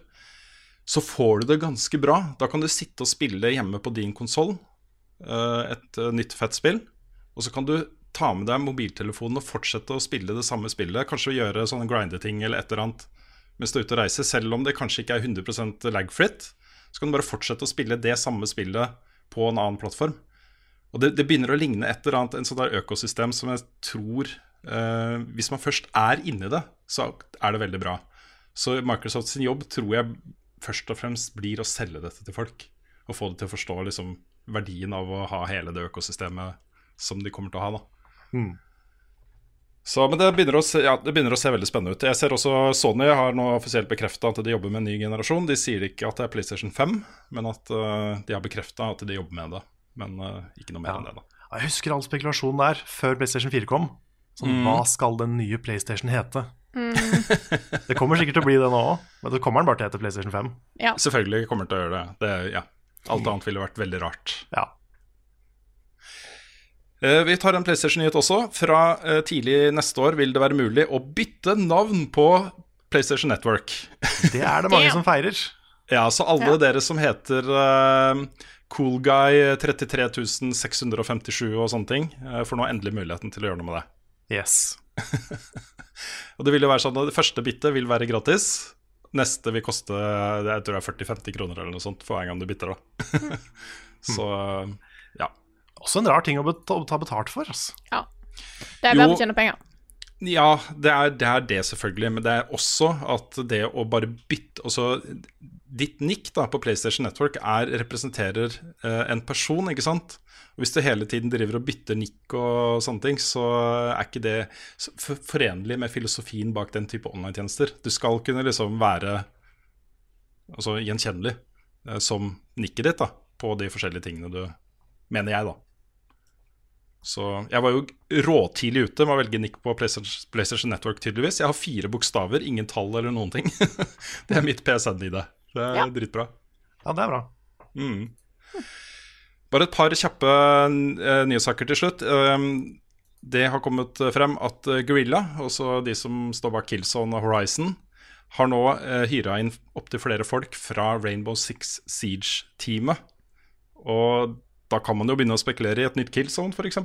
Så får du det ganske bra. Da kan du sitte og spille hjemme på din konsoll et øh, nytt fett spill. Og så kan du ta med deg mobiltelefonen og fortsette å spille det samme spillet. Kanskje gjøre sånne grindeting eller et eller annet mens du er ute og reiser. Selv om det kanskje ikke er 100 lag-fritt, så kan du bare fortsette å spille det samme spillet på en annen plattform. Og det, det begynner å ligne et eller annet en sånn der økosystem som jeg tror eh, Hvis man først er inni det, så er det veldig bra. Så Microsoft sin jobb tror jeg først og fremst blir å selge dette til folk. Og få det til å forstå liksom, verdien av å ha hele det økosystemet som de kommer til å ha. da Mm. så, men det begynner, å se, ja, det begynner å se veldig spennende ut. Jeg ser også Sony har nå offisielt bekrefta at de jobber med en ny generasjon. De sier ikke at det er PlayStation 5, men at uh, de har bekrefta at de jobber med det. Men uh, ikke noe mer Ja. enn det, da. Jeg husker all spekulasjonen der før PlayStation 4 kom. Sånn, Mm. Hva skal den nye PlayStation hete? det kommer sikkert til å bli det nå òg, men det kommer den bare til hete PlayStation 5. Ja. Selvfølgelig kommer den til å gjøre det. det ja. Alt annet ville vært veldig rart. Ja. Eh, Vi tar en PlayStation-nyhet også. Fra eh, tidlig neste år vil det være mulig å bytte navn på PlayStation Network. Det er det mange som feirer. Ja, så alle Ja. dere som heter uh, Coolguy 33657 og sånne ting, uh, får nå endelig muligheten til å gjøre noe med det. Yes. Og det vil jo være sånn at det første bittet vil være gratis. Neste vil koste jeg tror det er 40-50 kroner eller noe sånt for hver gang du bytter. da Så ja. Også en rar ting å bet å ta betalt for. Altså. ja. Det er bedre å tjene penger. Ja, det er, det er det, selvfølgelig. Men det er også at det å bare bytte altså, Ditt nikk da på PlayStation Network er, representerer eh, en person, ikke sant? Hvis du hele tiden driver og bytter nikk og sånne ting, så er ikke det forenlig med filosofien bak den type online-tjenester. Du skal kunne liksom være altså, gjenkjennelig eh, som nikket ditt da, på de forskjellige tingene du Mener jeg, da. Så jeg var jo råtidlig ute med å velge nikk på PlayStation, Network, tydeligvis. Jeg har fire bokstaver, ingen tall eller noen ting. det er mitt PSN-ID. Det er Ja. dritbra. Ja, det er bra. Mm. Bare et par kjappe uh, nyhetssaker til slutt. Um, det har kommet frem at uh, Guerrilla, også de som står bak Killzone og Horizon, har nå uh, hyra inn opptil flere folk fra Rainbow Six Siege-teamet. Og da kan man jo begynne å spekulere i et nytt Killzone, f.eks.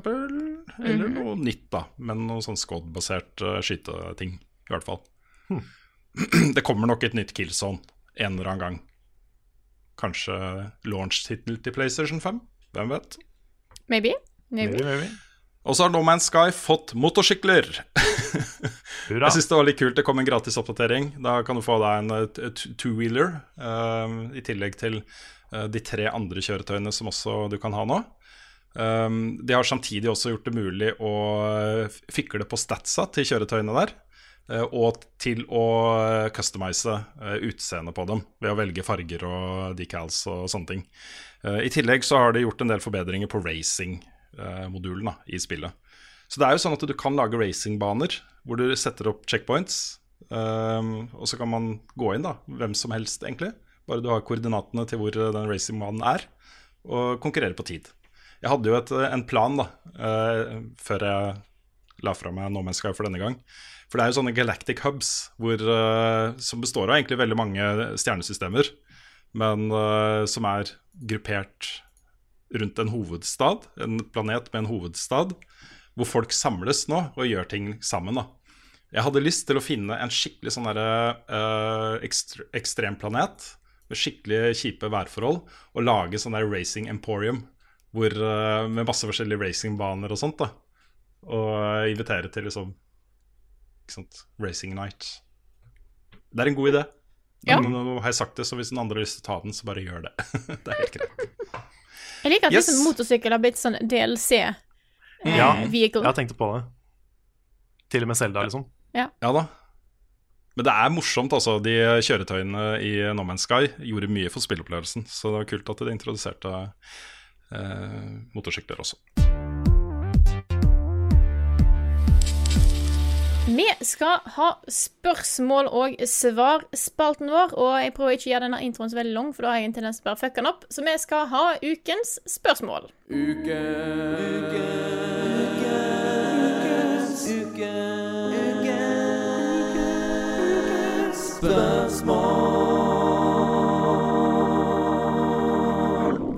Eller noe nytt, da. Men noe sånn Scod-basert uh, skyteting, i hvert fall. Det kommer nok et nytt Killzone en eller annen gang. Kanskje launch-tittel til PlayStation 5? Hvem vet? Maybe. Maybe. Maybe, maybe. Og så har No Man's Sky fått motorsykler. Hurra. Jeg syns det var litt kult. Det kom en gratis oppdatering. Da kan du få deg en eh, two-wheeler, um, i tillegg til uh, de tre andre kjøretøyene som også du kan ha nå. Um, de har samtidig også gjort det mulig å eh, fikle på statsa til kjøretøyene der. Eh, og til å eh, customize uh, utseendet på dem ved å velge farger og decals og sånne ting. Eh, I tillegg så har de gjort en del forbedringer på racing-modulen i spillet. Så det er jo sånn at du kan lage racingbaner hvor du setter opp checkpoints. og så kan man gå inn, da, hvem som helst, egentlig. Bare du har koordinatene til hvor den racingbanen er, og konkurrere på tid. Jeg hadde jo et, en plan da, eh, før jeg la fra meg No Man's Sky for denne gang. For det er jo sånne galactic hubs hvor, uh, som består av egentlig veldig mange stjernesystemer, men uh, som er gruppert rundt en hovedstad, en planet med en hovedstad, hvor folk samles nå og gjør ting sammen. da. Jeg hadde lyst til å finne en skikkelig sånn derre uh, ekstre, ekstremplanet med skikkelig kjipe værforhold, og lage sånn der racing emporium hvor, uh, med masse forskjellige racingbaner og sånt. da Og invitere til liksom ikke sant, racing night. Det er en god idé. Ja. Nå, nå har jeg sagt det, så hvis noen andre har lyst til å ta den, så bare gjør det. det er helt greit. Jeg liker at Yes. liksom motorsykkel har blitt sånn DLC. eh, Ja, vehicle. Jeg tenkte på det. Til og med Selda, liksom. Ja da. Men det er morsomt, altså. De kjøretøyene i No Man's Sky gjorde mye for spilleopplevelsen. Så det var kult at de introduserte eh, motorsykler også. Vi skal ha spørsmål og svar-spalten vår, og jeg prøver ikke å gjøre denne introen så veldig lang, for da har jeg en tendens til å fucke den opp. Så vi skal ha ukens spørsmål.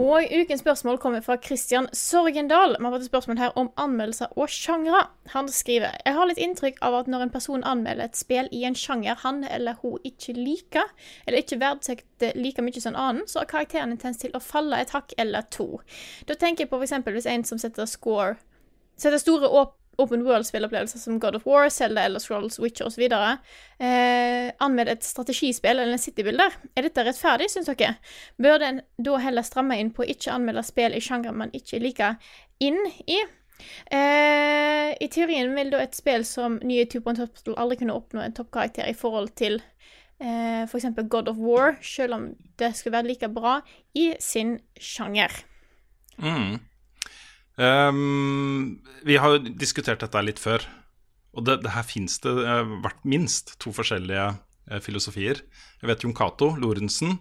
Og ukens spørsmål kommer fra Christian Sorgendal. Vi har fått et spørsmål her om anmeldelser og sjangre. Han skriver Jeg har litt inntrykk av at når en person anmelder et spill i en sjanger han eller hun ikke liker, eller ikke verdsetter like mye som en annen, så har karakteren en tendens til å falle et hakk eller to. Da tenker jeg på f.eks. hvis en som setter score Setter store åp open world-spillopplevelser som God of War, Zelda eller Scrolls, Witcher osv. Eh, anmeld et strategispill eller en citybuilder. Er dette rettferdig, syns dere? Bør en da heller stramme inn på å ikke anmelde spill i sjangre man ikke liker inn i? Eh, I teorien vil da et spill som nye Two Point Hospital aldri kunne oppnå en toppkarakter i forhold til eh, f.eks. God of War, selv om det skulle være like bra i sin sjanger. Mm. Ehm, vi har jo diskutert dette litt før. Og det, det her fins det eh, vært minst to forskjellige eh, filosofier. Jeg vet Jon Cato Lorentzen.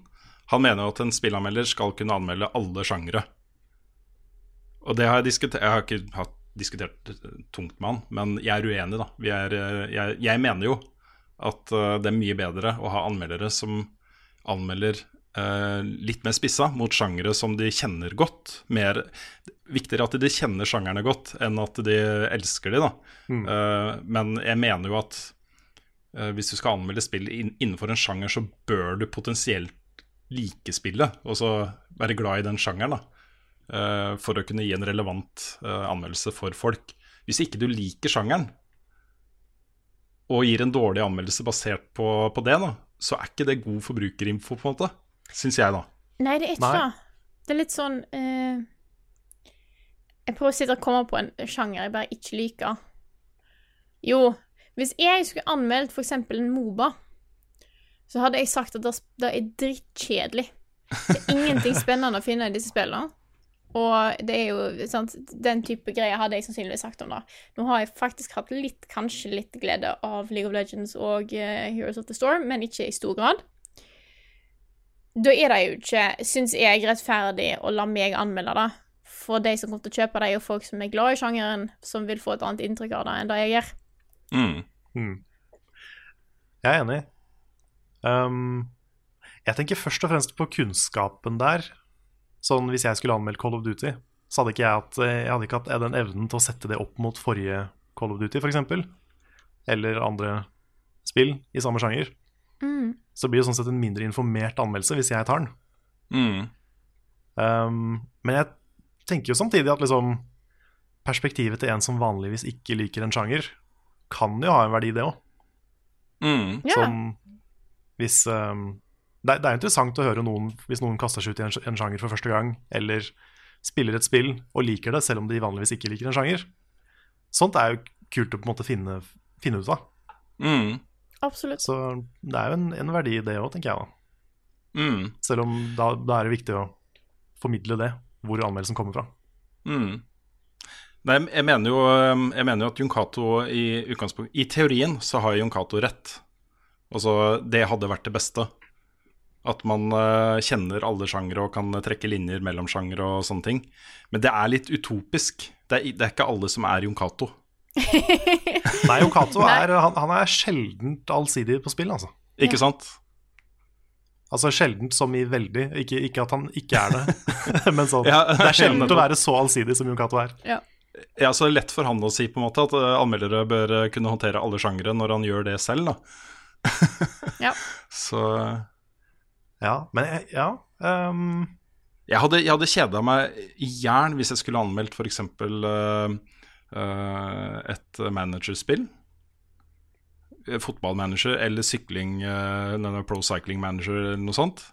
Han mener jo at en spillanmelder skal kunne anmelde alle sjangre. Og det har jeg diskutert Jeg har ikke hatt diskutert eh, tungt med han, men jeg er uenig, da. Er, jeg, jeg mener jo at det er mye bedre å ha anmeldere som anmelder litt mer spissa mot sjangere som de kjenner godt. Mer, viktigere at de kjenner sjangerne godt enn at de elsker de, da. Eh, men jeg mener jo at eh, hvis du skal anmelde spill inn, innenfor en sjanger, så bør du potensielt like spillet, og så være glad i den sjangeren, da. eh, for å kunne gi en relevant eh, anmeldelse for folk. Hvis ikke du liker sjangeren, og gir en dårlig anmeldelse basert på, på det, da, så er ikke det god forbrukerinfo, på en måte. Syns jeg, da. Nei, det er ikke Nei. det. Det er litt sånn uh, Jeg prøver å sitte og komme på en sjanger jeg bare ikke liker. Jo, hvis jeg skulle anmeldt eksempel en Moba, så hadde jeg sagt at det, det er drittkjedelig. Det er ingenting spennende å finne i disse spillene. Og det er jo sant, Den type greier hadde jeg sannsynligvis sagt om det. Nå har jeg faktisk hatt litt, kanskje litt glede av League of Legends og uh, Heroes of the Storm, men ikke i stor grad. Da er det jo ikke, syns jeg, rettferdig å la meg anmelde det. For de som kommer til å kjøpe det, er jo folk som er glad i sjangeren, som vil få et annet inntrykk av det enn det jeg gjør. Mm. Mm. Jeg er enig. Um, jeg tenker først og fremst på kunnskapen der. Sånn Hvis jeg skulle anmeldt Call of Duty, så hadde ikke jeg, hatt, jeg hadde ikke hatt den evnen til å sette det opp mot forrige Call of Duty, f.eks. Eller andre spill i samme sjanger. Mm. Så blir det sånn sett en mindre informert anmeldelse hvis jeg tar den. Mm. Um, men jeg tenker jo samtidig at liksom perspektivet til en som vanligvis ikke liker en sjanger, kan jo ha en verdi, det òg. Mm. Sånn hvis um, det, er- det er interessant å høre noen hvis noen kaster seg ut i en, en sjanger for første gang, eller spiller et spill og liker det, selv om de vanligvis ikke liker en sjanger. Sånt er jo kult å på en måte finne, finne ut av. Mm. Absolutt. Så det er jo en, en verdi i det òg, tenker jeg. da Mm. Selv om da, da er det viktig å formidle det, hvor anmeldelsen kommer fra. Mm. Nei, jeg mener jo, um, jeg mener jo at Jon Cato i utgangspunkt I teorien så har Jon Cato rett. Altså, det hadde vært det beste. At man uh, kjenner alle sjangere og kan trekke linjer mellom sjangere og sånne ting. Men det er litt utopisk. Det er, det er ikke alle som er Jon Cato. Nei, Okato er, han, han er sjeldent allsidig på spill, altså. Ikke sant? Altså sjeldent som i veldig, ikke, ikke at han ikke er det. Men sånn, Ja, det er sjeldent å være så allsidig som Yokato er. Ja. Ja, så er lett for han å si på en måte at eh, anmeldere bør eh, kunne håndtere alle sjangere når han gjør det selv, da. Ja. Så Ja, men jeg- ja um... jeg hadde, jeg hadde kjeda meg i jern hvis jeg skulle anmeldt f.eks. Uh, et managerspill. Eh, Fotballmanager eller sykling, uh, Pro Cycling Manager eller noe sånt.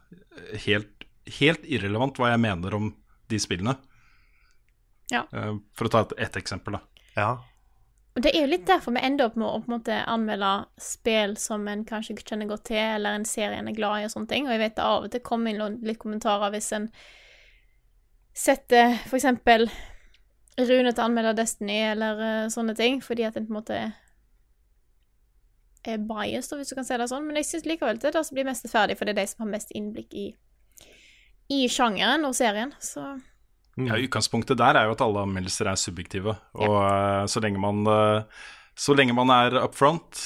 Helt, helt irrelevant hva jeg mener om de spillene. Ja. Eh, for å ta et, eksempel, da. Ja. Det er jo litt derfor vi ender opp med å på en måte anmelde spill som en kanskje ikke kjenner godt til, eller en serie en er glad i, og sånne ting. Og jeg vet det av og til kommer inn litt kommentarer hvis en setter for eksempel Rune til å anmelde Destiny, eller uh, sånne ting, fordi at en på en måte er biased, hvis du kan si det sånn. Men jeg syns likevel det er det som blir mest ferdig, for det er de som har mest innblikk i, i sjangeren og serien. Så Ja, Utgangspunktet der er jo at alle anmeldelser er subjektive. Og eh, så, lenge man, eh, så lenge man er up front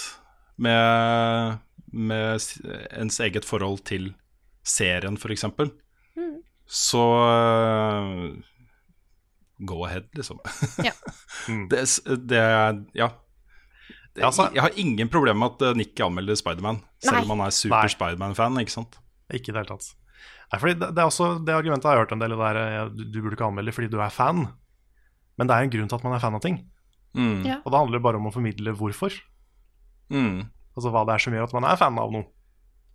med, med ens eget forhold til serien, f.eks., Mm. så go ahead, liksom. Ja. det, s- det Ja. Det, altså- jeg har ingen problemer med at eh, Nick anmelder Spiderman, selv om han er super. Spiderman-fan. ikke sant? Ikke i det hele tatt. Nei, fordi det, det er også det argumentet jeg har hørt en del, det at eh, du, du burde ikke anmelde fordi du er fan. Men det er en grunn til at man er fan av ting. Mm. Ja. Og det handler bare om å formidle hvorfor. Mm. Altså hva det er som gjør at man er fan av noe.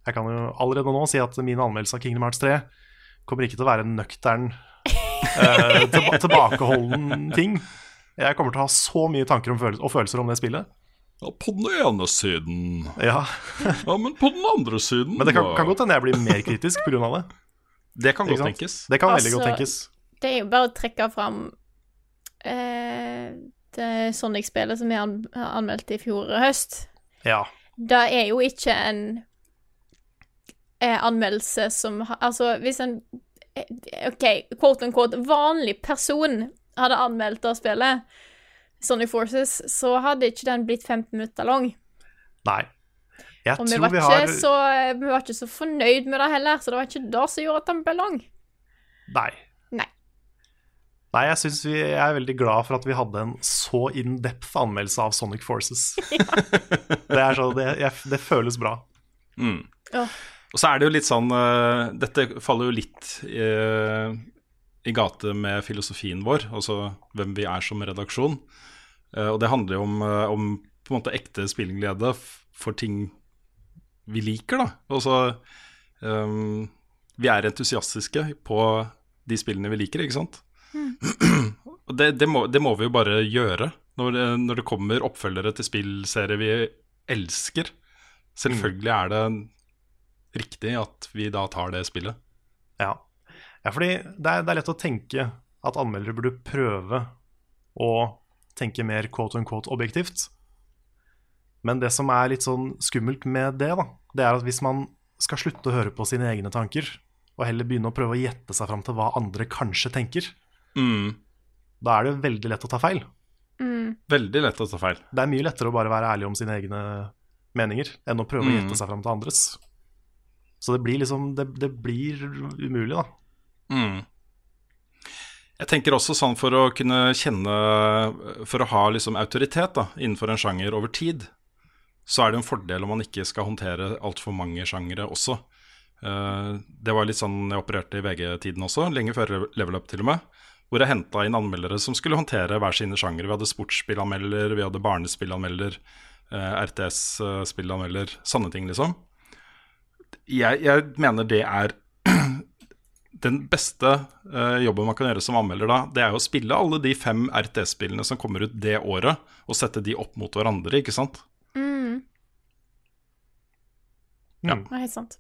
Jeg kan jo allerede nå si at min anmeldelse av Kingdom Hearts 3 kommer ikke til å være en nøktern, eh, tilba tilbakeholden ting. Jeg kommer til å ha så mye tanker om følelser, og følelser om det spillet. Ja, på den ene siden Ja, Ja, men på den andre siden Men det kan, kan godt hende jeg blir mer kritisk pga. det. Det kan godt tenkes. Det kan veldig Altså, godt tenkes. det er jo bare å trekke fram eh, det Sonic-spillet som vi an anmeldte i fjor høst. Ja. Det er jo ikke en eh, anmeldelse som Altså, hvis en OK, quote unquote, vanlig person hadde anmeldt det spillet, Sonic Forces, så hadde ikke den blitt 15 minutter lang. Nei. Jeg Og vi tror var, vi ikke har så, vi var ikke så fornøyd med det heller, så det var ikke det som gjorde at den ble lang. Nei. Nei. Nei, jeg syns vi jeg er veldig glad for at vi hadde en så in depth anmeldelse av Sonic Forces. det, er så, det, jeg, det føles bra. Mm. Ja. Og så er det jo litt sånn uh, Dette faller jo litt eh, i gate med filosofien vår, altså hvem vi er som redaksjon. Uh, og det handler jo om, om på en måte ekte spillglede for ting vi liker, da. Altså um, Vi er entusiastiske på de spillene vi liker, ikke sant? Og det, det, må, det må vi jo bare gjøre når, det- når det kommer oppfølgere til spillserier vi elsker. Selvfølgelig er det riktig at vi da tar det spillet. Ja, ja fordi det er, det er lett å tenke at anmeldere burde prøve å tenke mer quote unquote objektivt. Men det som er litt sånn skummelt med det, da, det er at hvis man skal slutte å høre på sine egne tanker, og heller begynne å prøve å gjette seg fram til hva andre kanskje tenker, Mm. da er det veldig lett å ta feil. Mm. Veldig lett å ta feil. Det er mye lettere å bare være ærlig om sine egne meninger enn å prøve å Mm. gjette seg fram til andres. Så det blir liksom Det, det blir umulig, da. Mm. Jeg tenker også sånn for å kunne kjenne For å ha liksom autoritet da, innenfor en sjanger over tid, så er det en fordel om man ikke skal håndtere altfor mange sjangere også. Eh, det var litt sånn jeg opererte i VG-tiden også, lenge før Level Up til og med. Hvor jeg henta inn anmeldere som skulle håndtere hver sine sjangere. Vi hadde sportsspillanmelder, vi hadde barnespillanmelder, eh, RTS-spillanmelder, sånne ting, liksom. Jeg, jeg mener det er den beste uh, jobben man kan gjøre som anmelder da, det er jo å spille alle de fem RTS-spillene som kommer ut det året, og sette de opp mot hverandre, ikke sant? Mm. Ja. Det er helt sant.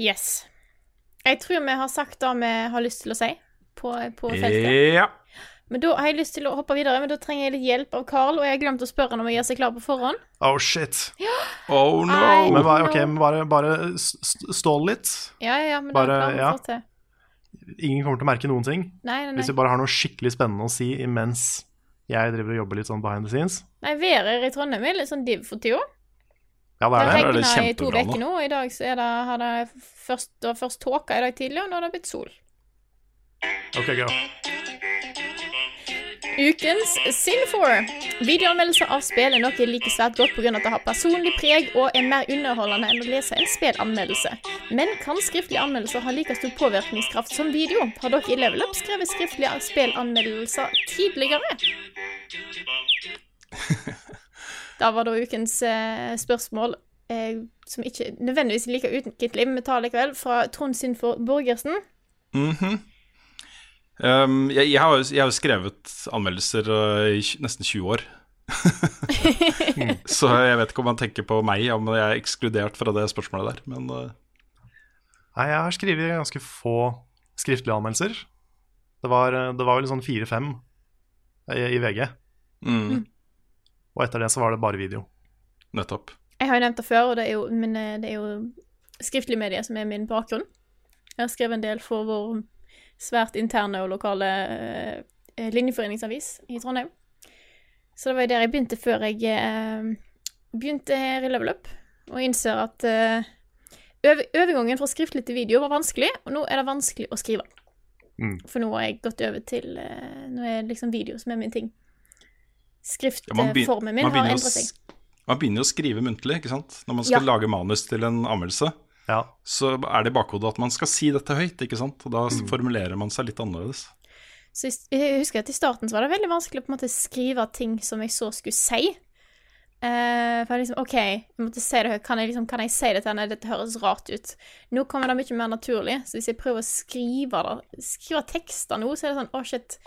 Yes. Jeg tror vi har sagt det vi har lyst til å si på, på feltet. Ja. Men da har jeg lyst til å hoppe videre, men da trenger jeg litt hjelp av Carl, og jeg har glemt å spørre han om å gjøre seg klar på forhånd. Oh shit. Oh no! I Men bare, okay, men bare, bare stål litt. Ja, ja, ja, men Bare- det er vi ja. til. Ingen kommer til å merke noen ting. Nei, nei, Hvis vi bare har noe skikkelig spennende å si imens jeg driver og jobber litt sånn behind the scenes. Nei, været i Trondheim er litt sånn div for tida. Ja, det er det. det regna i to uker nå, og i dag så er det, har det først, det var først tåke i dag tidlig, og nå har det blitt sol. Ok, go. Ukens Sin4. Videoanmeldelser av spill er noe jeg liker svært godt pga. at det har personlig preg og er mer underholdende enn å lese en spillanmeldelse. Men kan skriftlige anmeldelser ha like stor påvirkningskraft som video? Har dere i Level Up skrevet skriftlige spillanmeldelser tidligere? Da var da ukens eh, spørsmål, eh, som ikke nødvendigvis like ukentlig, men vi tar likevel, fra Trond Sinfor Borgersen. Mhm. Um, jeg, jeg, har, jo- jeg har jo skrevet anmeldelser uh, i nesten 20 år. Så jeg vet ikke om han tenker på meg, om jeg er ekskludert fra det spørsmålet der. Men uh, Nei, jeg har skrevet ganske få skriftlige anmeldelser. Det var, eh, det var vel sånn fire-fem i, i VG. mm, Og etter det så var det bare video. nettopp. Jeg har jo nevnt det før, og det er jo, men eh, det er jo skriftlig medie som er min bakgrunn. Jeg har skrevet en del for vår svært interne og lokale eh, linjeforeningsavis i Trondheim. Så det var jo der jeg begynte før jeg eh, begynte her i Level Up, og innser at eh, overgangen fra skriftlig til video var vanskelig, og nå er det vanskelig å skrive. Mm. For nå har jeg gått over til eh, Nå er det liksom video som er min ting. Ja, Skriftformen min har endret seg. Man begynner jo å skrive muntlig, ikke sant? Når man skal Ja. lage manus til en anmeldelse, Ja. så er det i bakhodet at man skal si dette høyt, ikke sant? Og da formulerer man seg litt annerledes. Så jeg- husker at i starten så var det veldig vanskelig å på en måte skrive ting som jeg så skulle si. Uh, for jeg liksom, OK, jeg måtte si det høyt. Kan jeg, liksom, kan jeg si det til henne? Dette høres rart ut. Nå kommer det mye mer naturlig. Så hvis jeg prøver å skrive, det, skrive tekster nå, så er det sånn Å, shit.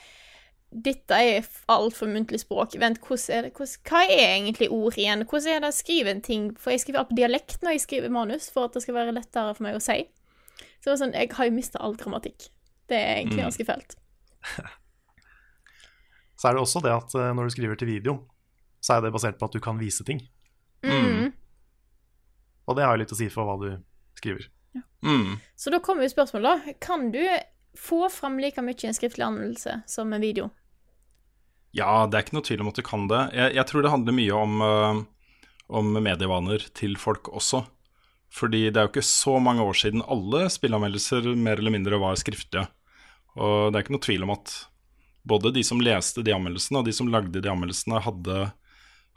Dette er altfor muntlig språk. Vent, hvordan er det, hvordan, hva er egentlig ord igjen? Hvordan er det å skrive en ting? For jeg skriver opp dialekt når jeg skriver manus, for at det skal være lettere for meg å si. Så det var sånn, jeg har jo mista all grammatikk. Det er egentlig Mm. ganske fælt. Så er det også det at eh, når du skriver til video, så er det basert på at du kan vise ting. Mm. Og det har jo litt å si for hva du skriver. Mm. Så da kommer jo spørsmålet, da. Kan du få fram like mye i en skriftlig anmeldelse som en video? Ja, det er ikke noe tvil om at du kan det. Jeg, jeg tror det handler mye om, uh, om medievaner til folk også. Fordi det er jo ikke så mange år siden alle spillanmeldelser mer eller mindre var skriftlige. Og det er ikke noe tvil om at både de som leste de anmeldelsene, og de som lagde de anmeldelsene, hadde,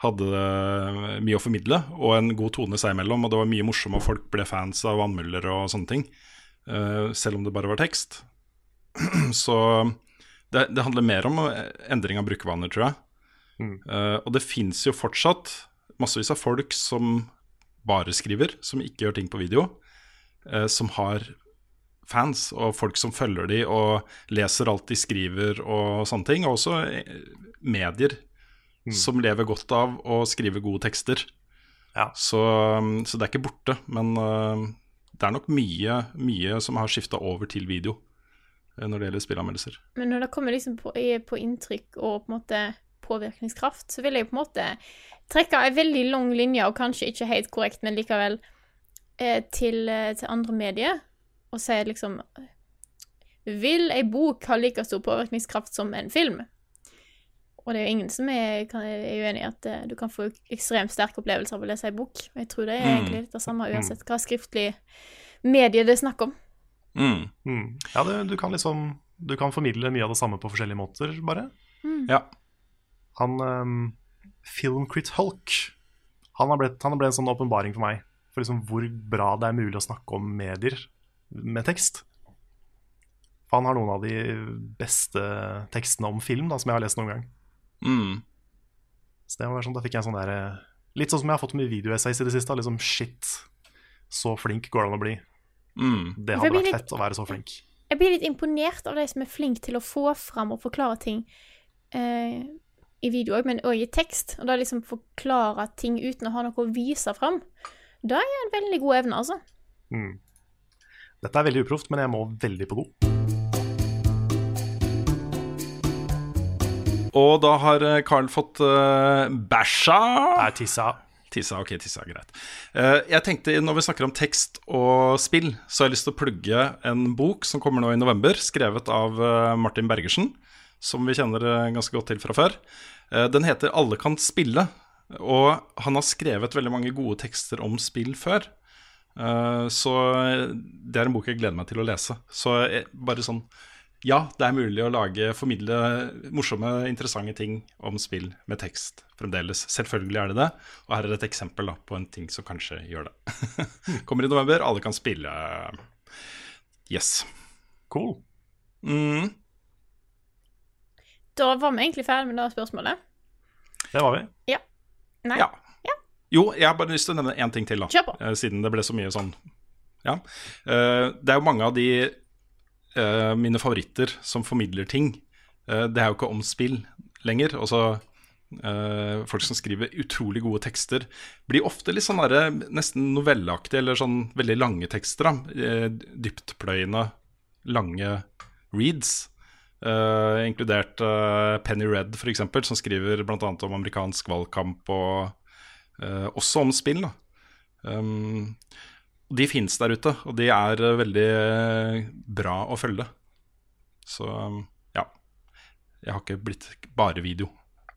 hadde øh, mye å formidle, og en god tone seg imellom. Og det var mye morsomt, og folk ble fans av anmeldere og sånne ting. Uh, selv om det bare var tekst. Så det, det handler mer om eh, endring av brukervaner, tror jeg. Mm. Uh, og det fins jo fortsatt massevis av folk som bare skriver, som ikke gjør ting på video, Uh, som har fans og folk som følger de og leser alt de skriver og sånne ting. Og også medier medier som lever godt av å skrive gode tekster. Ja. Så, så det er ikke borte, men uh, det er nok mye, mye som har skifta over til video når det gjelder spillanmeldelser. Men når det kommer liksom på, på inntrykk og på en måte påvirkningskraft, så vil jeg på en måte trekke en veldig lang linje, og kanskje ikke helt korrekt, men likevel, eh, til, eh, til andre medier, og si liksom Vil ei bok ha like stor påvirkningskraft som en film? Og det er jo ingen som er, er uenig i at eh, du kan få ekstremt sterke opplevelser av å lese ei bok. Og jeg tror det er Mm. egentlig litt det samme uansett hva skriftlig medie det er snakk om. Mm. Mm. Ja, du, du kan liksom Du kan formidle mye av det samme på forskjellige måter, bare. Ja. Han um, Filmcrit Hulk han har, blitt, han har blitt en sånn åpenbaring for meg. For liksom hvor bra det er mulig å snakke om medier med tekst. For han har noen av de beste tekstene om film da, som jeg har lest noen gang. Mm. Så det var sånn, Da fikk jeg en sånn der eh, Litt sånn som jeg har fått mye videoessays i det siste. Liksom shit, så flink går det an å bli. Mm. Det hadde blir vært litt- fett å være så flink. Jeg blir litt imponert av de som er flinke til å få fram og forklare ting eh, i video òg, men òg i tekst. Og da liksom forklare ting uten å ha noe å vise fram. Da er en veldig god evne, altså. Mm. Dette er veldig uproft, men jeg må veldig på do. Og da har eh, Carl fått uh, bæsja. Nei, tissa. Tissa, ok, tissa, greit. Eh, jeg tenkte, Når vi snakker om tekst og spill, så har jeg lyst til å plugge en bok som kommer nå i november, skrevet av eh, Martin Bergersen, som vi kjenner eh, ganske godt til fra før. Den heter 'Alle kan spille', og han har skrevet veldig mange gode tekster om spill før. Så det er en bok jeg gleder meg til å lese. Så bare sånn ja, det er mulig å lage, formidle morsomme, interessante ting om spill med tekst fremdeles. Selvfølgelig er det det. Og her er et eksempel da, på en ting som kanskje gjør det. Kommer i november, alle kan spille. Yes. Cool. Mm. Da var vi egentlig ferdig med det spørsmålet. Det var vi. Ja. Nei. Ja. Jo, jeg har bare lyst til å nevne én ting til, da. Kjør på. Eh, Siden det ble så mye sånn Ja. Eh, Det er jo mange av de eh, mine favoritter som formidler ting. uh, Det er jo ikke om spill lenger. Altså uh, Folk som skriver utrolig gode tekster, blir ofte litt sånn der, nesten novelleaktige, eller sånn veldig lange tekster. da Eh, Dyptpløyende, lange reads. Eh, inkludert eh, Penny Red, f.eks., som skriver bl.a. om amerikansk valgkamp og eh, også om spill. Da. Um, de fins der ute, og de er eh, veldig eh, bra å følge. Så um, ja. Jeg har ikke blitt bare video,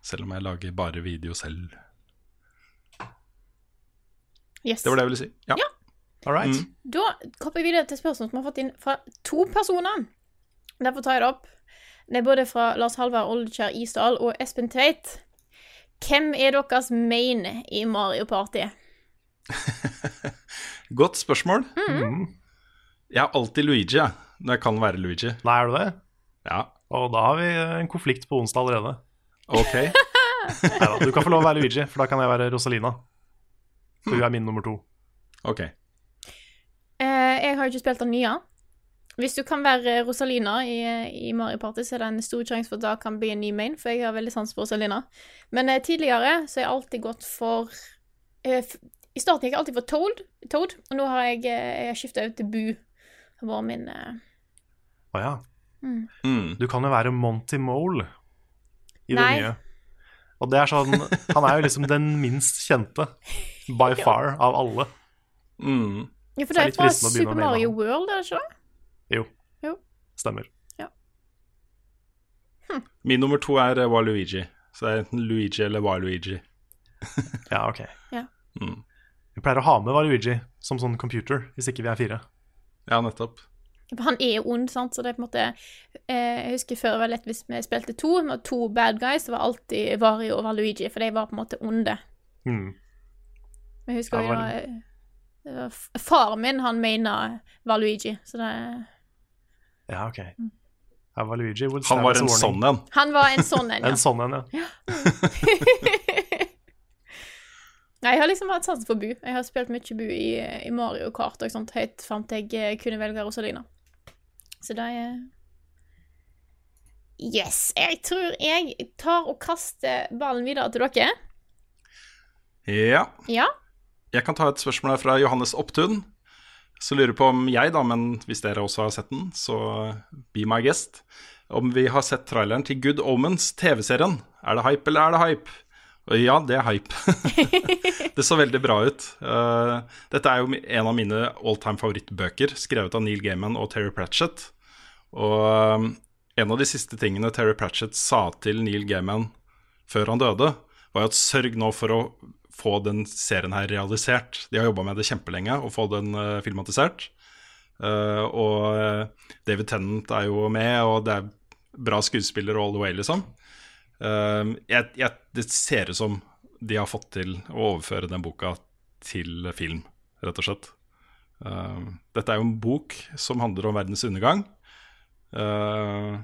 selv om jeg lager bare video selv. Yes. Det var det jeg ville si. Ja. Ja. All right. Mm. Da hopper vi videre til spørsmål som vi har fått inn fra to personer. Derfor tar jeg det opp. Det er både fra Lars Halvard Oldkjær Isdal og Espen Tveit. Hvem er deres main i Mario Party? Godt spørsmål. Mm. Jeg er alltid Luigi, jeg. Når jeg kan være Luigi. Nei, er du det? Ja, Og da har vi en konflikt på onsdag allerede. ok. Neida, du kan få lov å være Luigi, for da kan jeg være Rosalina. For hun er min nummer to. ok. Uh, jeg har jo ikke spilt den nye. Hvis du kan være Rosalina i, i Mario Party, så er det en stor sjanse for at det kan bli en ny main, for jeg har veldig sans for Rosalina. Men uh, tidligere så har jeg alltid gått for eh, f I starten gikk jeg alltid for Toad, Toad og nå har jeg, eh, jeg skifta ut til Bu. Det var min eh, Å ja. Mm. Du kan jo være Monty Mole i det Nei. nye. Og det er sånn Han er jo liksom den minst kjente, by far, av alle. Mm. Ja, for det er er litt fra Super Mario. World, er det ikke det? Jo. Jo. Stemmer. Ja. Min nummer to er eh, Waluigi. Så det er enten Luigi eller Waluigi. Ja, ok. Ja. Mm. Vi pleier å ha med Waluigi som sånn computer, hvis ikke vi er fire. Ja, nettopp. Han er jo ond, sant, så det er på en måte eh, Jeg husker før det var lett hvis vi spilte to, med to bad guys, det var alltid Vario og Valuigi, for de var på en måte onde. Mm. Men jeg husker Ja, vel. det var Faren min, han mener Valuigi, så det Ja, ok. Ja, Waluigi Han var en warning. sånn en. Han var en sånn en, ja. En sånn en, ja. Nei, jeg har liksom hatt sansen for Bu. Jeg har spilt mye Bu i, i Mario Kart og sånt helt fram til jeg eh, kunne velge Rosalina. Så det er Yes. Jeg tror jeg tar og kaster ballen videre til dere. Ja. Ja. Jeg kan ta et spørsmål her fra Johannes Opptun. Så lurer på om jeg, da, men hvis dere også har sett den, så be my guest. Om vi har sett traileren til Good Omens, TV-serien. Er det hype, eller er det hype? Ja, det er hype. det så veldig bra ut. Uh, dette er jo en av mine all time favorittbøker, skrevet av Neil Gaiman og Terry Pratchett. Og um, en av de siste tingene Terry Pratchett sa til Neil Gaiman før han døde, var jo at sørg nå for å få den serien her realisert. De har jobba med det kjempelenge, å få den uh, filmatisert. Uh, og David Tennant er jo med, og det er bra skuespiller all the way, liksom. Eh, jeg, jeg, det ser ut som de har fått til å overføre den boka til film, rett og slett. Uh, dette er jo en bok som handler om verdens undergang. Uh,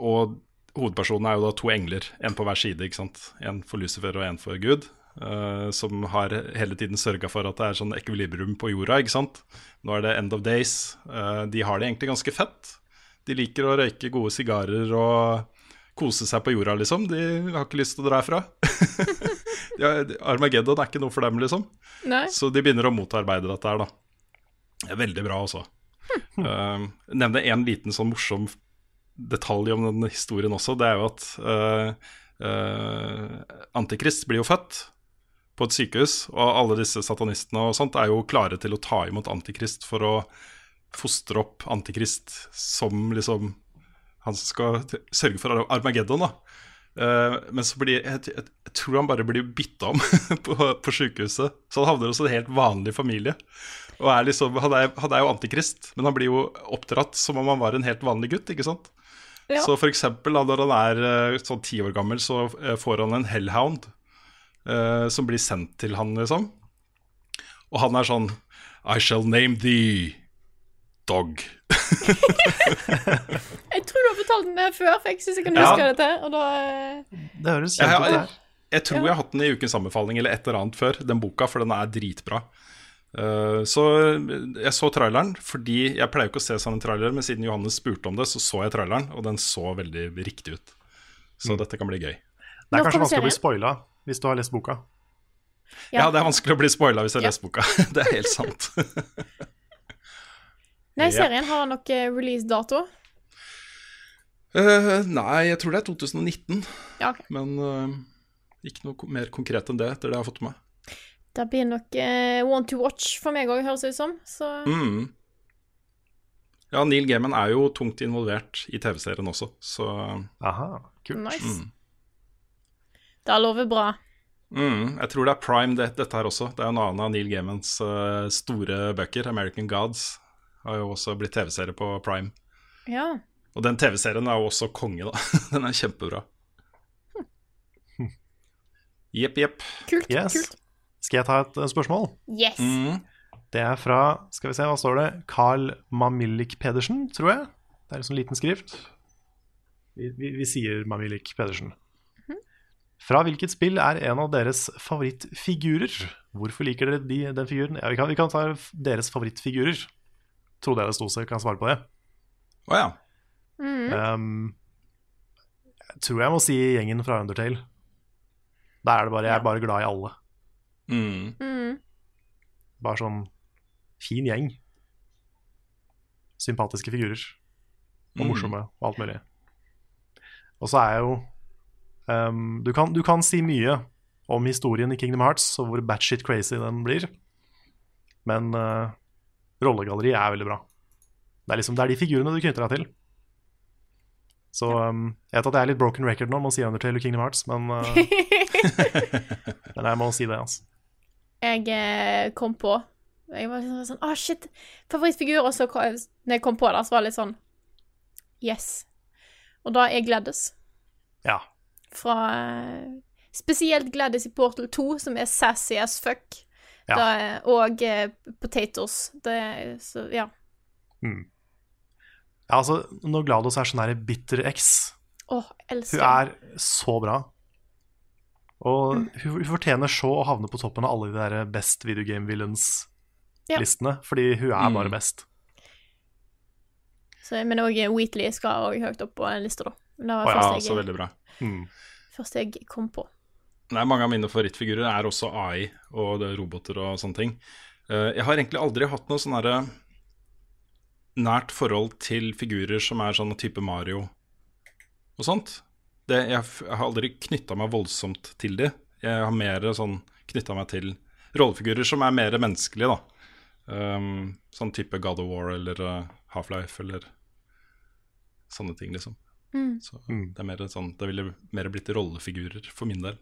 og hovedpersonen er jo da to engler, en på hver side. ikke sant? En for Lucifer og en for Gud. Uh, som har hele tiden sørga for at det er sånn ekvilibrium på jorda. ikke sant? Nå er det end of days. Eh, de har det egentlig ganske fett. De liker å røyke gode sigarer og kose seg på jorda, liksom. De har ikke lyst til å dra herfra. Armageddon er ikke noe for dem, liksom. Nei. Så de begynner å motarbeide dette her, da. Det er veldig bra, også. Uh, nevne en liten sånn morsom detalj om den historien også. Det er jo at uh, uh, Antikrist blir jo født på et sykehus, og alle disse satanistene og sånt er jo klare til å ta imot Antikrist for å fostre opp Antikrist som liksom Han som skal sørge for Armageddon, da. Uh, men så blir jeg, jeg, jeg tror han bare blir bytta om på, på sykehuset. Så han havner hos en helt vanlig familie. Og er liksom, han, er, han er jo antikrist, men han blir jo oppdratt som om han var en helt vanlig gutt. ikke sant? Ja. Så for eksempel da, når han er eh, sånn ti år gammel, så eh, får han en hellhound uh, som blir sendt til han, liksom. Og han er sånn I shall name thee dog. Jeg tror du har fortalt den der før, for jeg syns jeg kan Ja. huske dette. Og da eh, Det høres kjent ut, det jeg, her. jeg tror jeg har hatt den i ukens anbefaling eller et eller annet før, den boka, for den er dritbra. Uh, så jeg så traileren, fordi jeg pleier ikke å se sånne trailere, men siden Johannes spurte om det, så så jeg traileren, og den så veldig riktig ut. Så dette kan bli gøy. Det er kanskje vanskelig å bli spoila hvis du har lest boka. Ja, det er vanskelig å bli spoila hvis jeg Ja. lest boka. det er helt sant. Nei, Ja. serien har nok eh, release-dato. Uh, nei, jeg tror det er 2019, Ja, okay. men uh, ikke noe mer konkret enn det, etter det jeg har fått med meg. Det blir nok uh, one to watch for meg òg, høres det ut som. Så Mm. Ja, Neil Gaiman er jo tungt involvert i TV-serien også, så Aha, kult. nice. Det lover bra. mm, Jeg tror det er Prime, det, dette her også. Det er en annen av Neil Gaimans store bøker, 'American Gods', har jo også blitt TV-serie på Prime. Ja. Og den TV-serien er jo også konge, da. Den er kjempebra. Jepp, jepp. Kult. Yes. kult. Skal jeg ta et eh, spørsmål? Yes. Mm. Det er fra skal vi se, hva står det? Carl Mamillik Pedersen, tror jeg. Det er en sånn liten skrift. Vi, vi, vi sier Mamillik Pedersen. Fra hvilket spill er en av deres favorittfigurer? Hvorfor liker dere de, den figuren? Ja, vi, kan, vi kan ta deres favorittfigurer. Trodde jeg det sto, så jeg kan svare på det. Å ja. Um, jeg tror jeg må si gjengen fra Undertale. Da er det bare, jeg er bare glad i alle. Mm. Mm. Bare sånn fin gjeng. Sympatiske figurer. Og Mm. morsomme og alt mulig. Og så er jeg jo um, du, kan, du kan si mye om historien i Kingdom Hearts og hvor batshit crazy den blir, men uh, rollegalleriet er veldig bra. Det er liksom, det er de figurene du knytter deg til. Så um, Jeg vet at jeg er litt broken record nå med å si Undertale og Kingdom Hearts, men, uh, men jeg må si det, altså. Jeg eh, kom på Jeg var liksom sånn Å, shit! Favorittfigur. Og så når jeg kom på det, så var det litt sånn Yes. Og da er Gladys. Ja. Fra eh, Spesielt Gladys i Portal 2, som er sassy as fuck. Ja. Da, og eh, Potatoes. Det så Ja. Ja, altså, når GLaDOS er sånn her bitter X Åh, Hun er så bra. Og Mm. hun, hun fortjener så å havne på toppen av alle de der Best Video Game Villains-listene, fordi hun er Mm. bare best. så, Men òg Wheatley skal òg høyt opp på en liste, da. Det var første ja, så veldig bra. Mm. Første jeg kom på. Nei, mange av mine favorittfigurer er også AI og er roboter og sånne ting. Eh, Jeg har egentlig aldri hatt noe sånn herre nært forhold til figurer som er sånn type Mario og sånt. Det, jeg, jeg har aldri knytta meg voldsomt til de. Jeg har mer sånn knytta meg til rollefigurer som er mer menneskelige, da. Um, sånn type God of War eller uh, Half-Life eller sånne ting, liksom. Mm. Så Mm. det er mer sånn Det ville mer blitt rollefigurer for min del.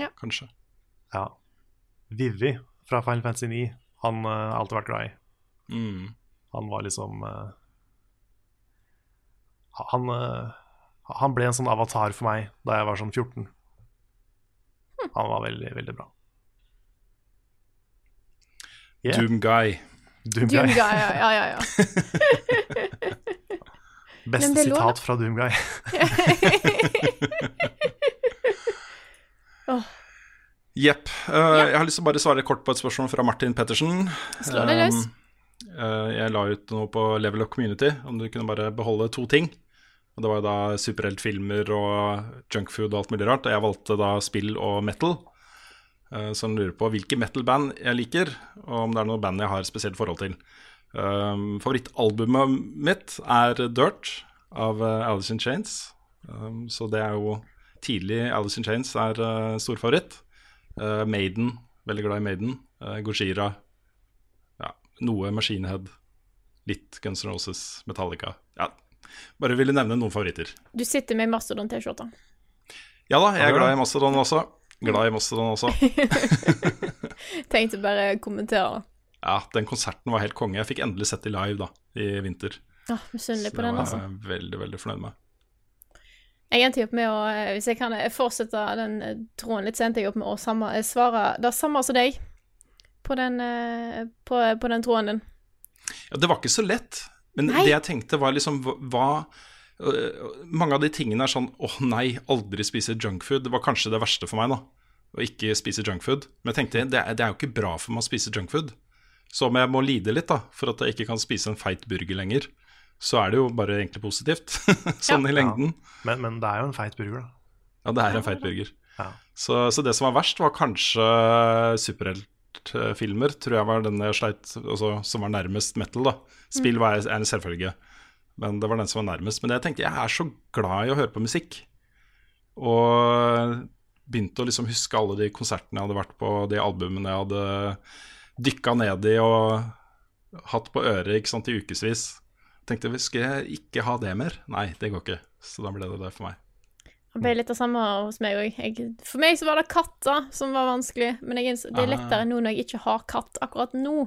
Ja. Kanskje. Ja. Vivi fra Final Fantasy 9, han eh, har uh, alltid vært glad i. Mm. Han var liksom uh, Han uh, Han ble en sånn avatar for meg da jeg var sånn 14. Han var veldig, veldig bra. Yeah. Doom Guy. Doomguy. Doom Guy, ja, ja, ja. Beste sitat fra Doomguy. Jepp. Eh, Jeg har lyst til å bare svare kort på et spørsmål fra Martin Pettersen. Slå deg løs. Um, uh, jeg la ut noe på Level Up Community om du kunne bare beholde to ting. Og Det var da superheltfilmer og junkfood og alt mulig rart. Og jeg valgte da spill og metal. Uh, Så han lurer på hvilke metal-band jeg liker, og om det er noe band jeg har spesielt forhold til. Um, Favorittalbumet mitt er Dirt av uh, Alice in Chains. Um, så det er jo tidlig Alice in Chains er uh, stor favoritt. Uh, Maiden, veldig glad i Maiden. Uh, Gojira. Ja, noe Machine Head. Litt Guns N' Roses, Metallica. Ja, bare ville nevne noen favoritter. Du sitter med Mastodon-T-skjorta. Ja da, jeg er glad i Mastodon også. Glad i Mastodon også. Tenkte bare kommentere ja, den konserten var helt konge. Jeg fikk endelig sett de live da, i vinter. Ja, Misunnelig på det den, var altså. jeg veldig, veldig fornøyd med. Jeg endte opp med å eh, Hvis jeg kan eh, fortsette den eh, tråden litt, så endte jeg opp med å svare det samme som deg på den, på, på den tråden din. Ja, det var ikke så lett, men Nei. det jeg tenkte var liksom hva- Mange av de tingene er sånn åh nei, aldri spise junkfood. Det var kanskje det verste for meg, da. Å ikke spise junkfood. Men jeg tenkte det er, det er jo ikke bra for meg å spise junkfood. Så om jeg må lide litt da, for at jeg ikke kan spise en feit burger lenger, så er det jo bare egentlig positivt. sånn i lengden. Men, men det er jo en feit burger, da. Ja, det er en feit burger. Ja. Så, så det som var verst, var kanskje superheltfilmer, tror jeg var den jeg sleit altså, Som var nærmest metal, da. Spill var er en selvfølge, men det var den som var nærmest. Men jeg tenkte jeg er så glad i å høre på musikk. Og begynte å liksom huske alle de konsertene jeg hadde vært på, de albumene jeg hadde dykka ned i og hatt på øret ikke sant, i ukevis. Tenkte skal jeg ikke ha det mer? Nei, det går ikke. Så da ble det det for meg. Det ble litt det samme hos meg òg. For meg så var det katter som var vanskelig. Men jeg, det er Ah. lettere nå når jeg ikke har katt akkurat nå.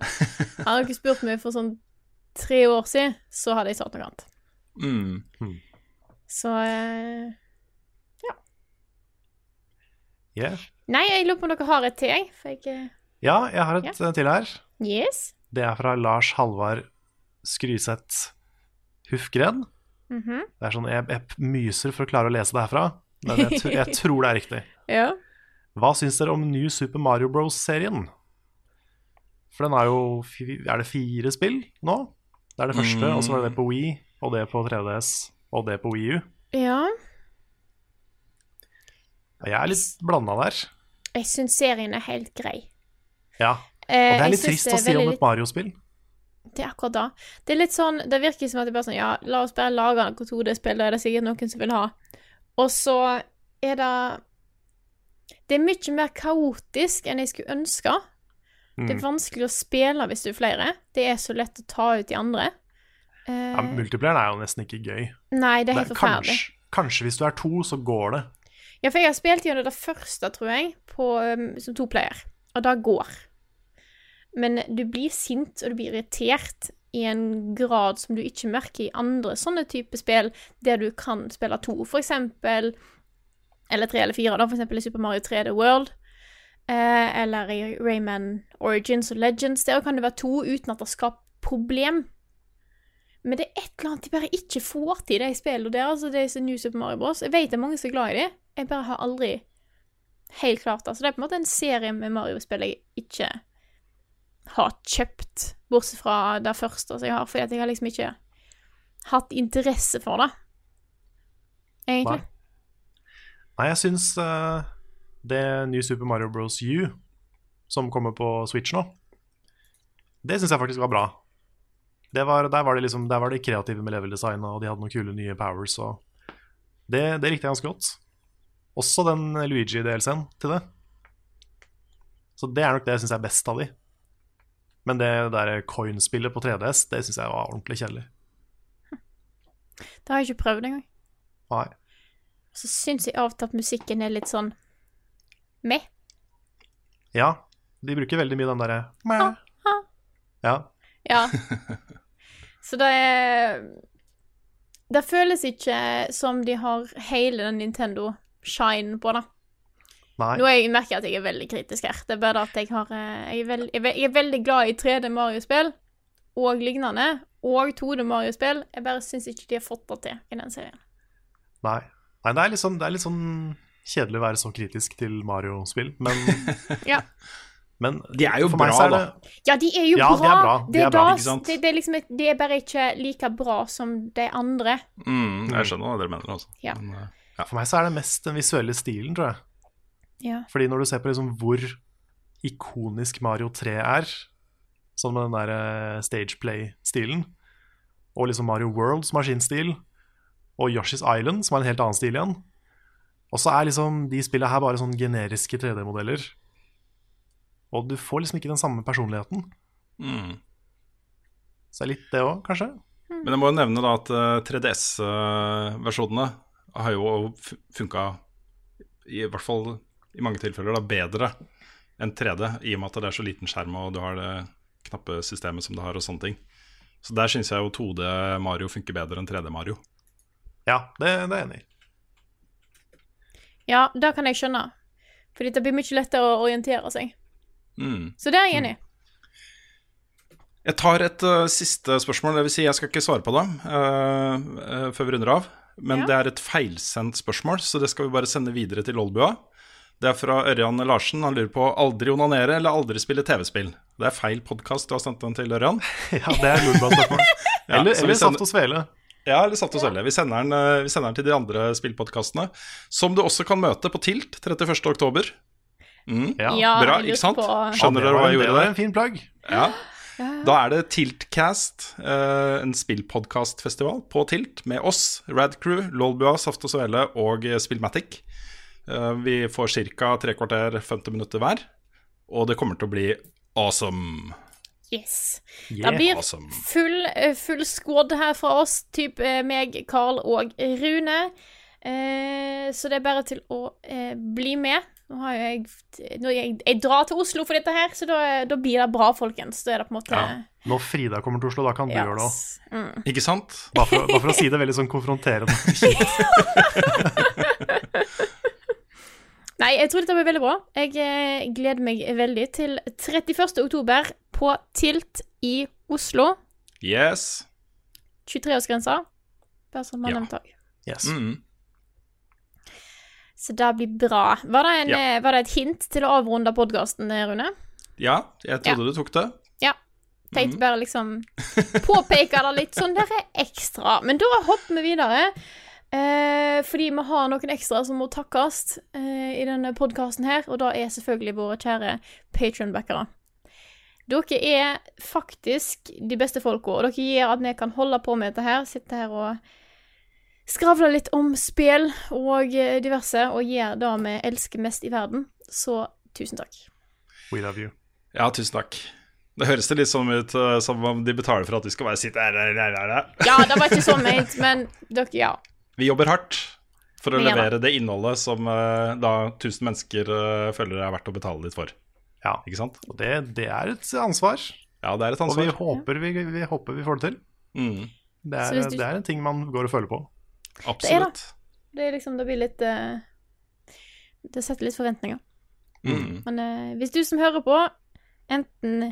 Hadde dere spurt meg for sånn tre år siden, så hadde jeg sagt noe annet. Mm. Så ja. Yeah. Nei, jeg lurer på om dere har et til, jeg. For jeg eh, Ja, jeg har et ja. til her. Yes. Det er fra Lars Halvard Skryseth Hufgren. Mhm. Det er sånn, jeg, jeg myser for å klare å lese det herfra, men jeg, jeg tror det er riktig. Ja. Hva syns dere om New Super Mario Bros.-serien? For den er jo Er det fire spill nå? Det er det første, og så var det det på Wii, og det på 3DS, og det på Wii U. ja. Jeg er litt blanda der. Jeg syns serien er helt grei. Ja. Eh, Og det er litt trist å si om et Mario-spill. Det er akkurat da. Det er litt sånn, det virker som at det bare er sånn, ja, la oss bare lage noe 2D-spill, da er det sikkert noen som vil ha. Og så er det Det er mye mer kaotisk enn jeg skulle ønske. Det er Mm. vanskelig å spille hvis du er flere. Det er så lett å ta ut de andre. Eh, Ja, Multiplayeren er jo nesten ikke gøy. nei, det er helt er forferdelig. kanskje, kanskje hvis du er to, så går det. Ja, for jeg har spilt gjennom det første, tror jeg, på, um, som to player, og det går. Men du blir sint, og du blir irritert i en grad som du ikke merker i andre sånne type spill, der du kan spille to, for eksempel, eller tre eller fire, da, for eksempel i Super Mario 3D World, eh, eller i Rayman Origins og Legends, der kan det være to uten at det skaper problem. Men det er et eller annet de bare ikke får til, de spillene der. Altså, det er New Super Mario Bros. Jeg vet det er mange som er glad i det. Jeg bare har aldri helt klart det. Så det er på en måte en serie med Mario-spill jeg ikke har kjøpt, bortsett fra det første som jeg har, fordi jeg har liksom ikke hatt interesse for det. Egentlig. Nei. Nei, jeg syns uh, det nye Super Mario Bros. U, som kommer på Switch nå, det syns jeg faktisk var bra. Var, der, var liksom, der var de kreative med level design, og de hadde noen kule nye powers. Det, det likte jeg ganske godt. Også den Luigi-DLC-en til det. Så det er nok det jeg syns er best av de. Men det der coin-spillet på 3DS, det syns jeg var ordentlig kjedelig. Det har jeg ikke prøvd engang. Nei. Så syns jeg av og til at musikken er litt sånn meh. Ja, de bruker veldig mye den derre mæ. Ja. Ja. Så det er Det føles ikke som de har hele den Nintendo shine på det. Nei. Nå jeg merker jeg at jeg er veldig kritisk her. Det er bare at jeg har eh, Jeg er, veld, jeg er, veldig glad i 3D Mario-spill og lignende, og 2D Mario-spill. Jeg bare syns ikke de har fått det til i den serien. Nei. Nei, det er litt sånn, det er litt sånn kjedelig å være så kritisk til Mario-spill, men, Ja. men De er jo bra, er det... da. Ja, de er jo Ja, bra. de er bra. De Det, er det, det, er liksom, et- det er bare ikke like bra som de andre. Mm, jeg skjønner hva dere mener, altså. Ja. Men, ja. For meg så er det mest den visuelle stilen, tror jeg. Ja. Fordi når du ser på liksom hvor ikonisk Mario 3 er, sånn med den der eh, stageplay-stilen, og liksom Mario World, som har sin stil, og Yoshi's Island, som har en helt annen stil igjen, og så er liksom de spillene her bare sånn generiske 3D-modeller. Og du får liksom ikke den samme personligheten. mm. Så det er litt det òg, kanskje. Men jeg må jo nevne da at 3DS-versjonene har jo fu- funka, i hvert fall i mange tilfeller, da, bedre enn 3D, i og med at det er så liten skjerm og du har det knappesystemet som det har, og sånne ting. Så der syns jeg jo 2D Mario funker bedre enn 3D Mario. Ja, det, det er jeg enig i. Ja, det kan jeg skjønne. Fordi det blir mye lettere å orientere seg. Mm. Så det er jeg enig i. Jeg tar et uh, siste spørsmål. Det vil si, jeg skal ikke svare på det uh, uh, før vi runder av. Men Ja. det er et feilsendt spørsmål, så det skal vi bare sende videre til Lolbua. Det er fra Ørjan Larsen. Han lurer på aldri onanere eller aldri spille TV-spill. Det er feil podkast du har sendt den til, Ørjan. Ja, det er lurebra-spørsmål. Ja, eller eller sender- Saft og Svele. Ja, eller Saft og Svele. Vi, sender den, eh, vi sender den til de andre spillpodkastene, som du også kan møte på Tilt 31. oktober. Mm. Ja. Bra, ikke sant? Skjønner dere hva hva gjorde der? Det var en fin plagg. Ja. Da er det Tiltcast, eh, en spillpodkastfestival på Tilt med oss, Radcrew, Lolbua, Saft og Svele og Spillmatic. Eh, vi får ca. tre kvarter, 50 minutter hver, og det kommer til å bli awesome. Yes. Yeah. Det blir Awesome. full, eh, full squad her fra oss, typ eh, meg, Carl og Rune. Eh, så det er bare til å eh, bli med. Nå har jo jeg nå jeg, jeg drar til Oslo for dette her, så da, da blir det bra, folkens. Da er det på en måte Ja. Når Frida kommer til Oslo, da kan du gjøre det òg. Mm. Ikke sant? Bare, for bare for å si det veldig sånn konfronterende. Nei, jeg tror dette blir veldig bra. Jeg eh, gleder meg veldig til 31. oktober på Tilt i Oslo. Yes. 23-årsgrensa. Bare sånn man Ja. nevnte. Yes. Mm. Så det blir bra. Var det, en, Ja. eh, var det et hint til å avrunde podkasten, Rune? Ja, jeg trodde du tok det. Ja. Tenkte bare liksom Påpeke det litt sånn der er ekstra. Men da hopper vi videre. Eh, fordi vi har noen ekstra som må takkes eh, i denne podkasten her, og da er selvfølgelig våre kjære patronbackere. Dere er faktisk de beste folka, og dere gjør at vi kan holde på med dette her. Sitte her og skravle litt om spill og eh, diverse, og gjøre det vi elsker mest i verden. Så tusen takk. We love you. Ja, tusen takk. Det høres det litt sånn ut eh, som om de betaler for at du skal bare sitte her, her, her, her, her. Ja, det var ikke sånn ment, men dere, ja. Vi jobber hardt for å levere det innholdet som uh, da tusen mennesker uh, føler det er verdt å betale litt for. Ja. Ikke sant? Og det, det er et ansvar. Ja, det er et Og vi ansvar. håper vi, vi håper vi får det til. Mm, Det er, du- det er en ting man går og føler på. absolutt. Det er liksom, det blir litt uh, Det setter litt forventninger. Mm. Men eh, hvis du som hører på, enten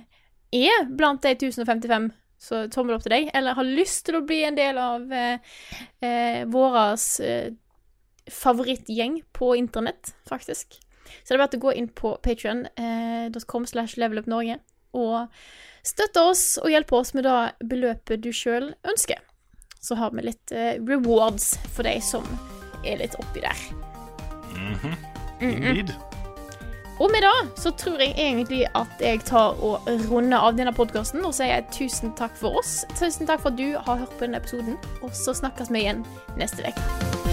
er blant de 1055, så tommel opp til deg, eller har lyst til å bli en del av eh, eh, våras eh, favorittgjeng på internett, faktisk, så det er bare å gå inn på patreon.com slash levelupnorge og støtte oss og hjelpe oss med det beløpet du sjøl ønsker. Så har vi litt eh, rewards for de som er litt oppi der. Indeed. Og med det så tror jeg egentlig at jeg tar og runder av denne podkasten og sier tusen takk for oss. Tusen takk for at du har hørt på denne episoden, og så snakkes vi igjen neste uke.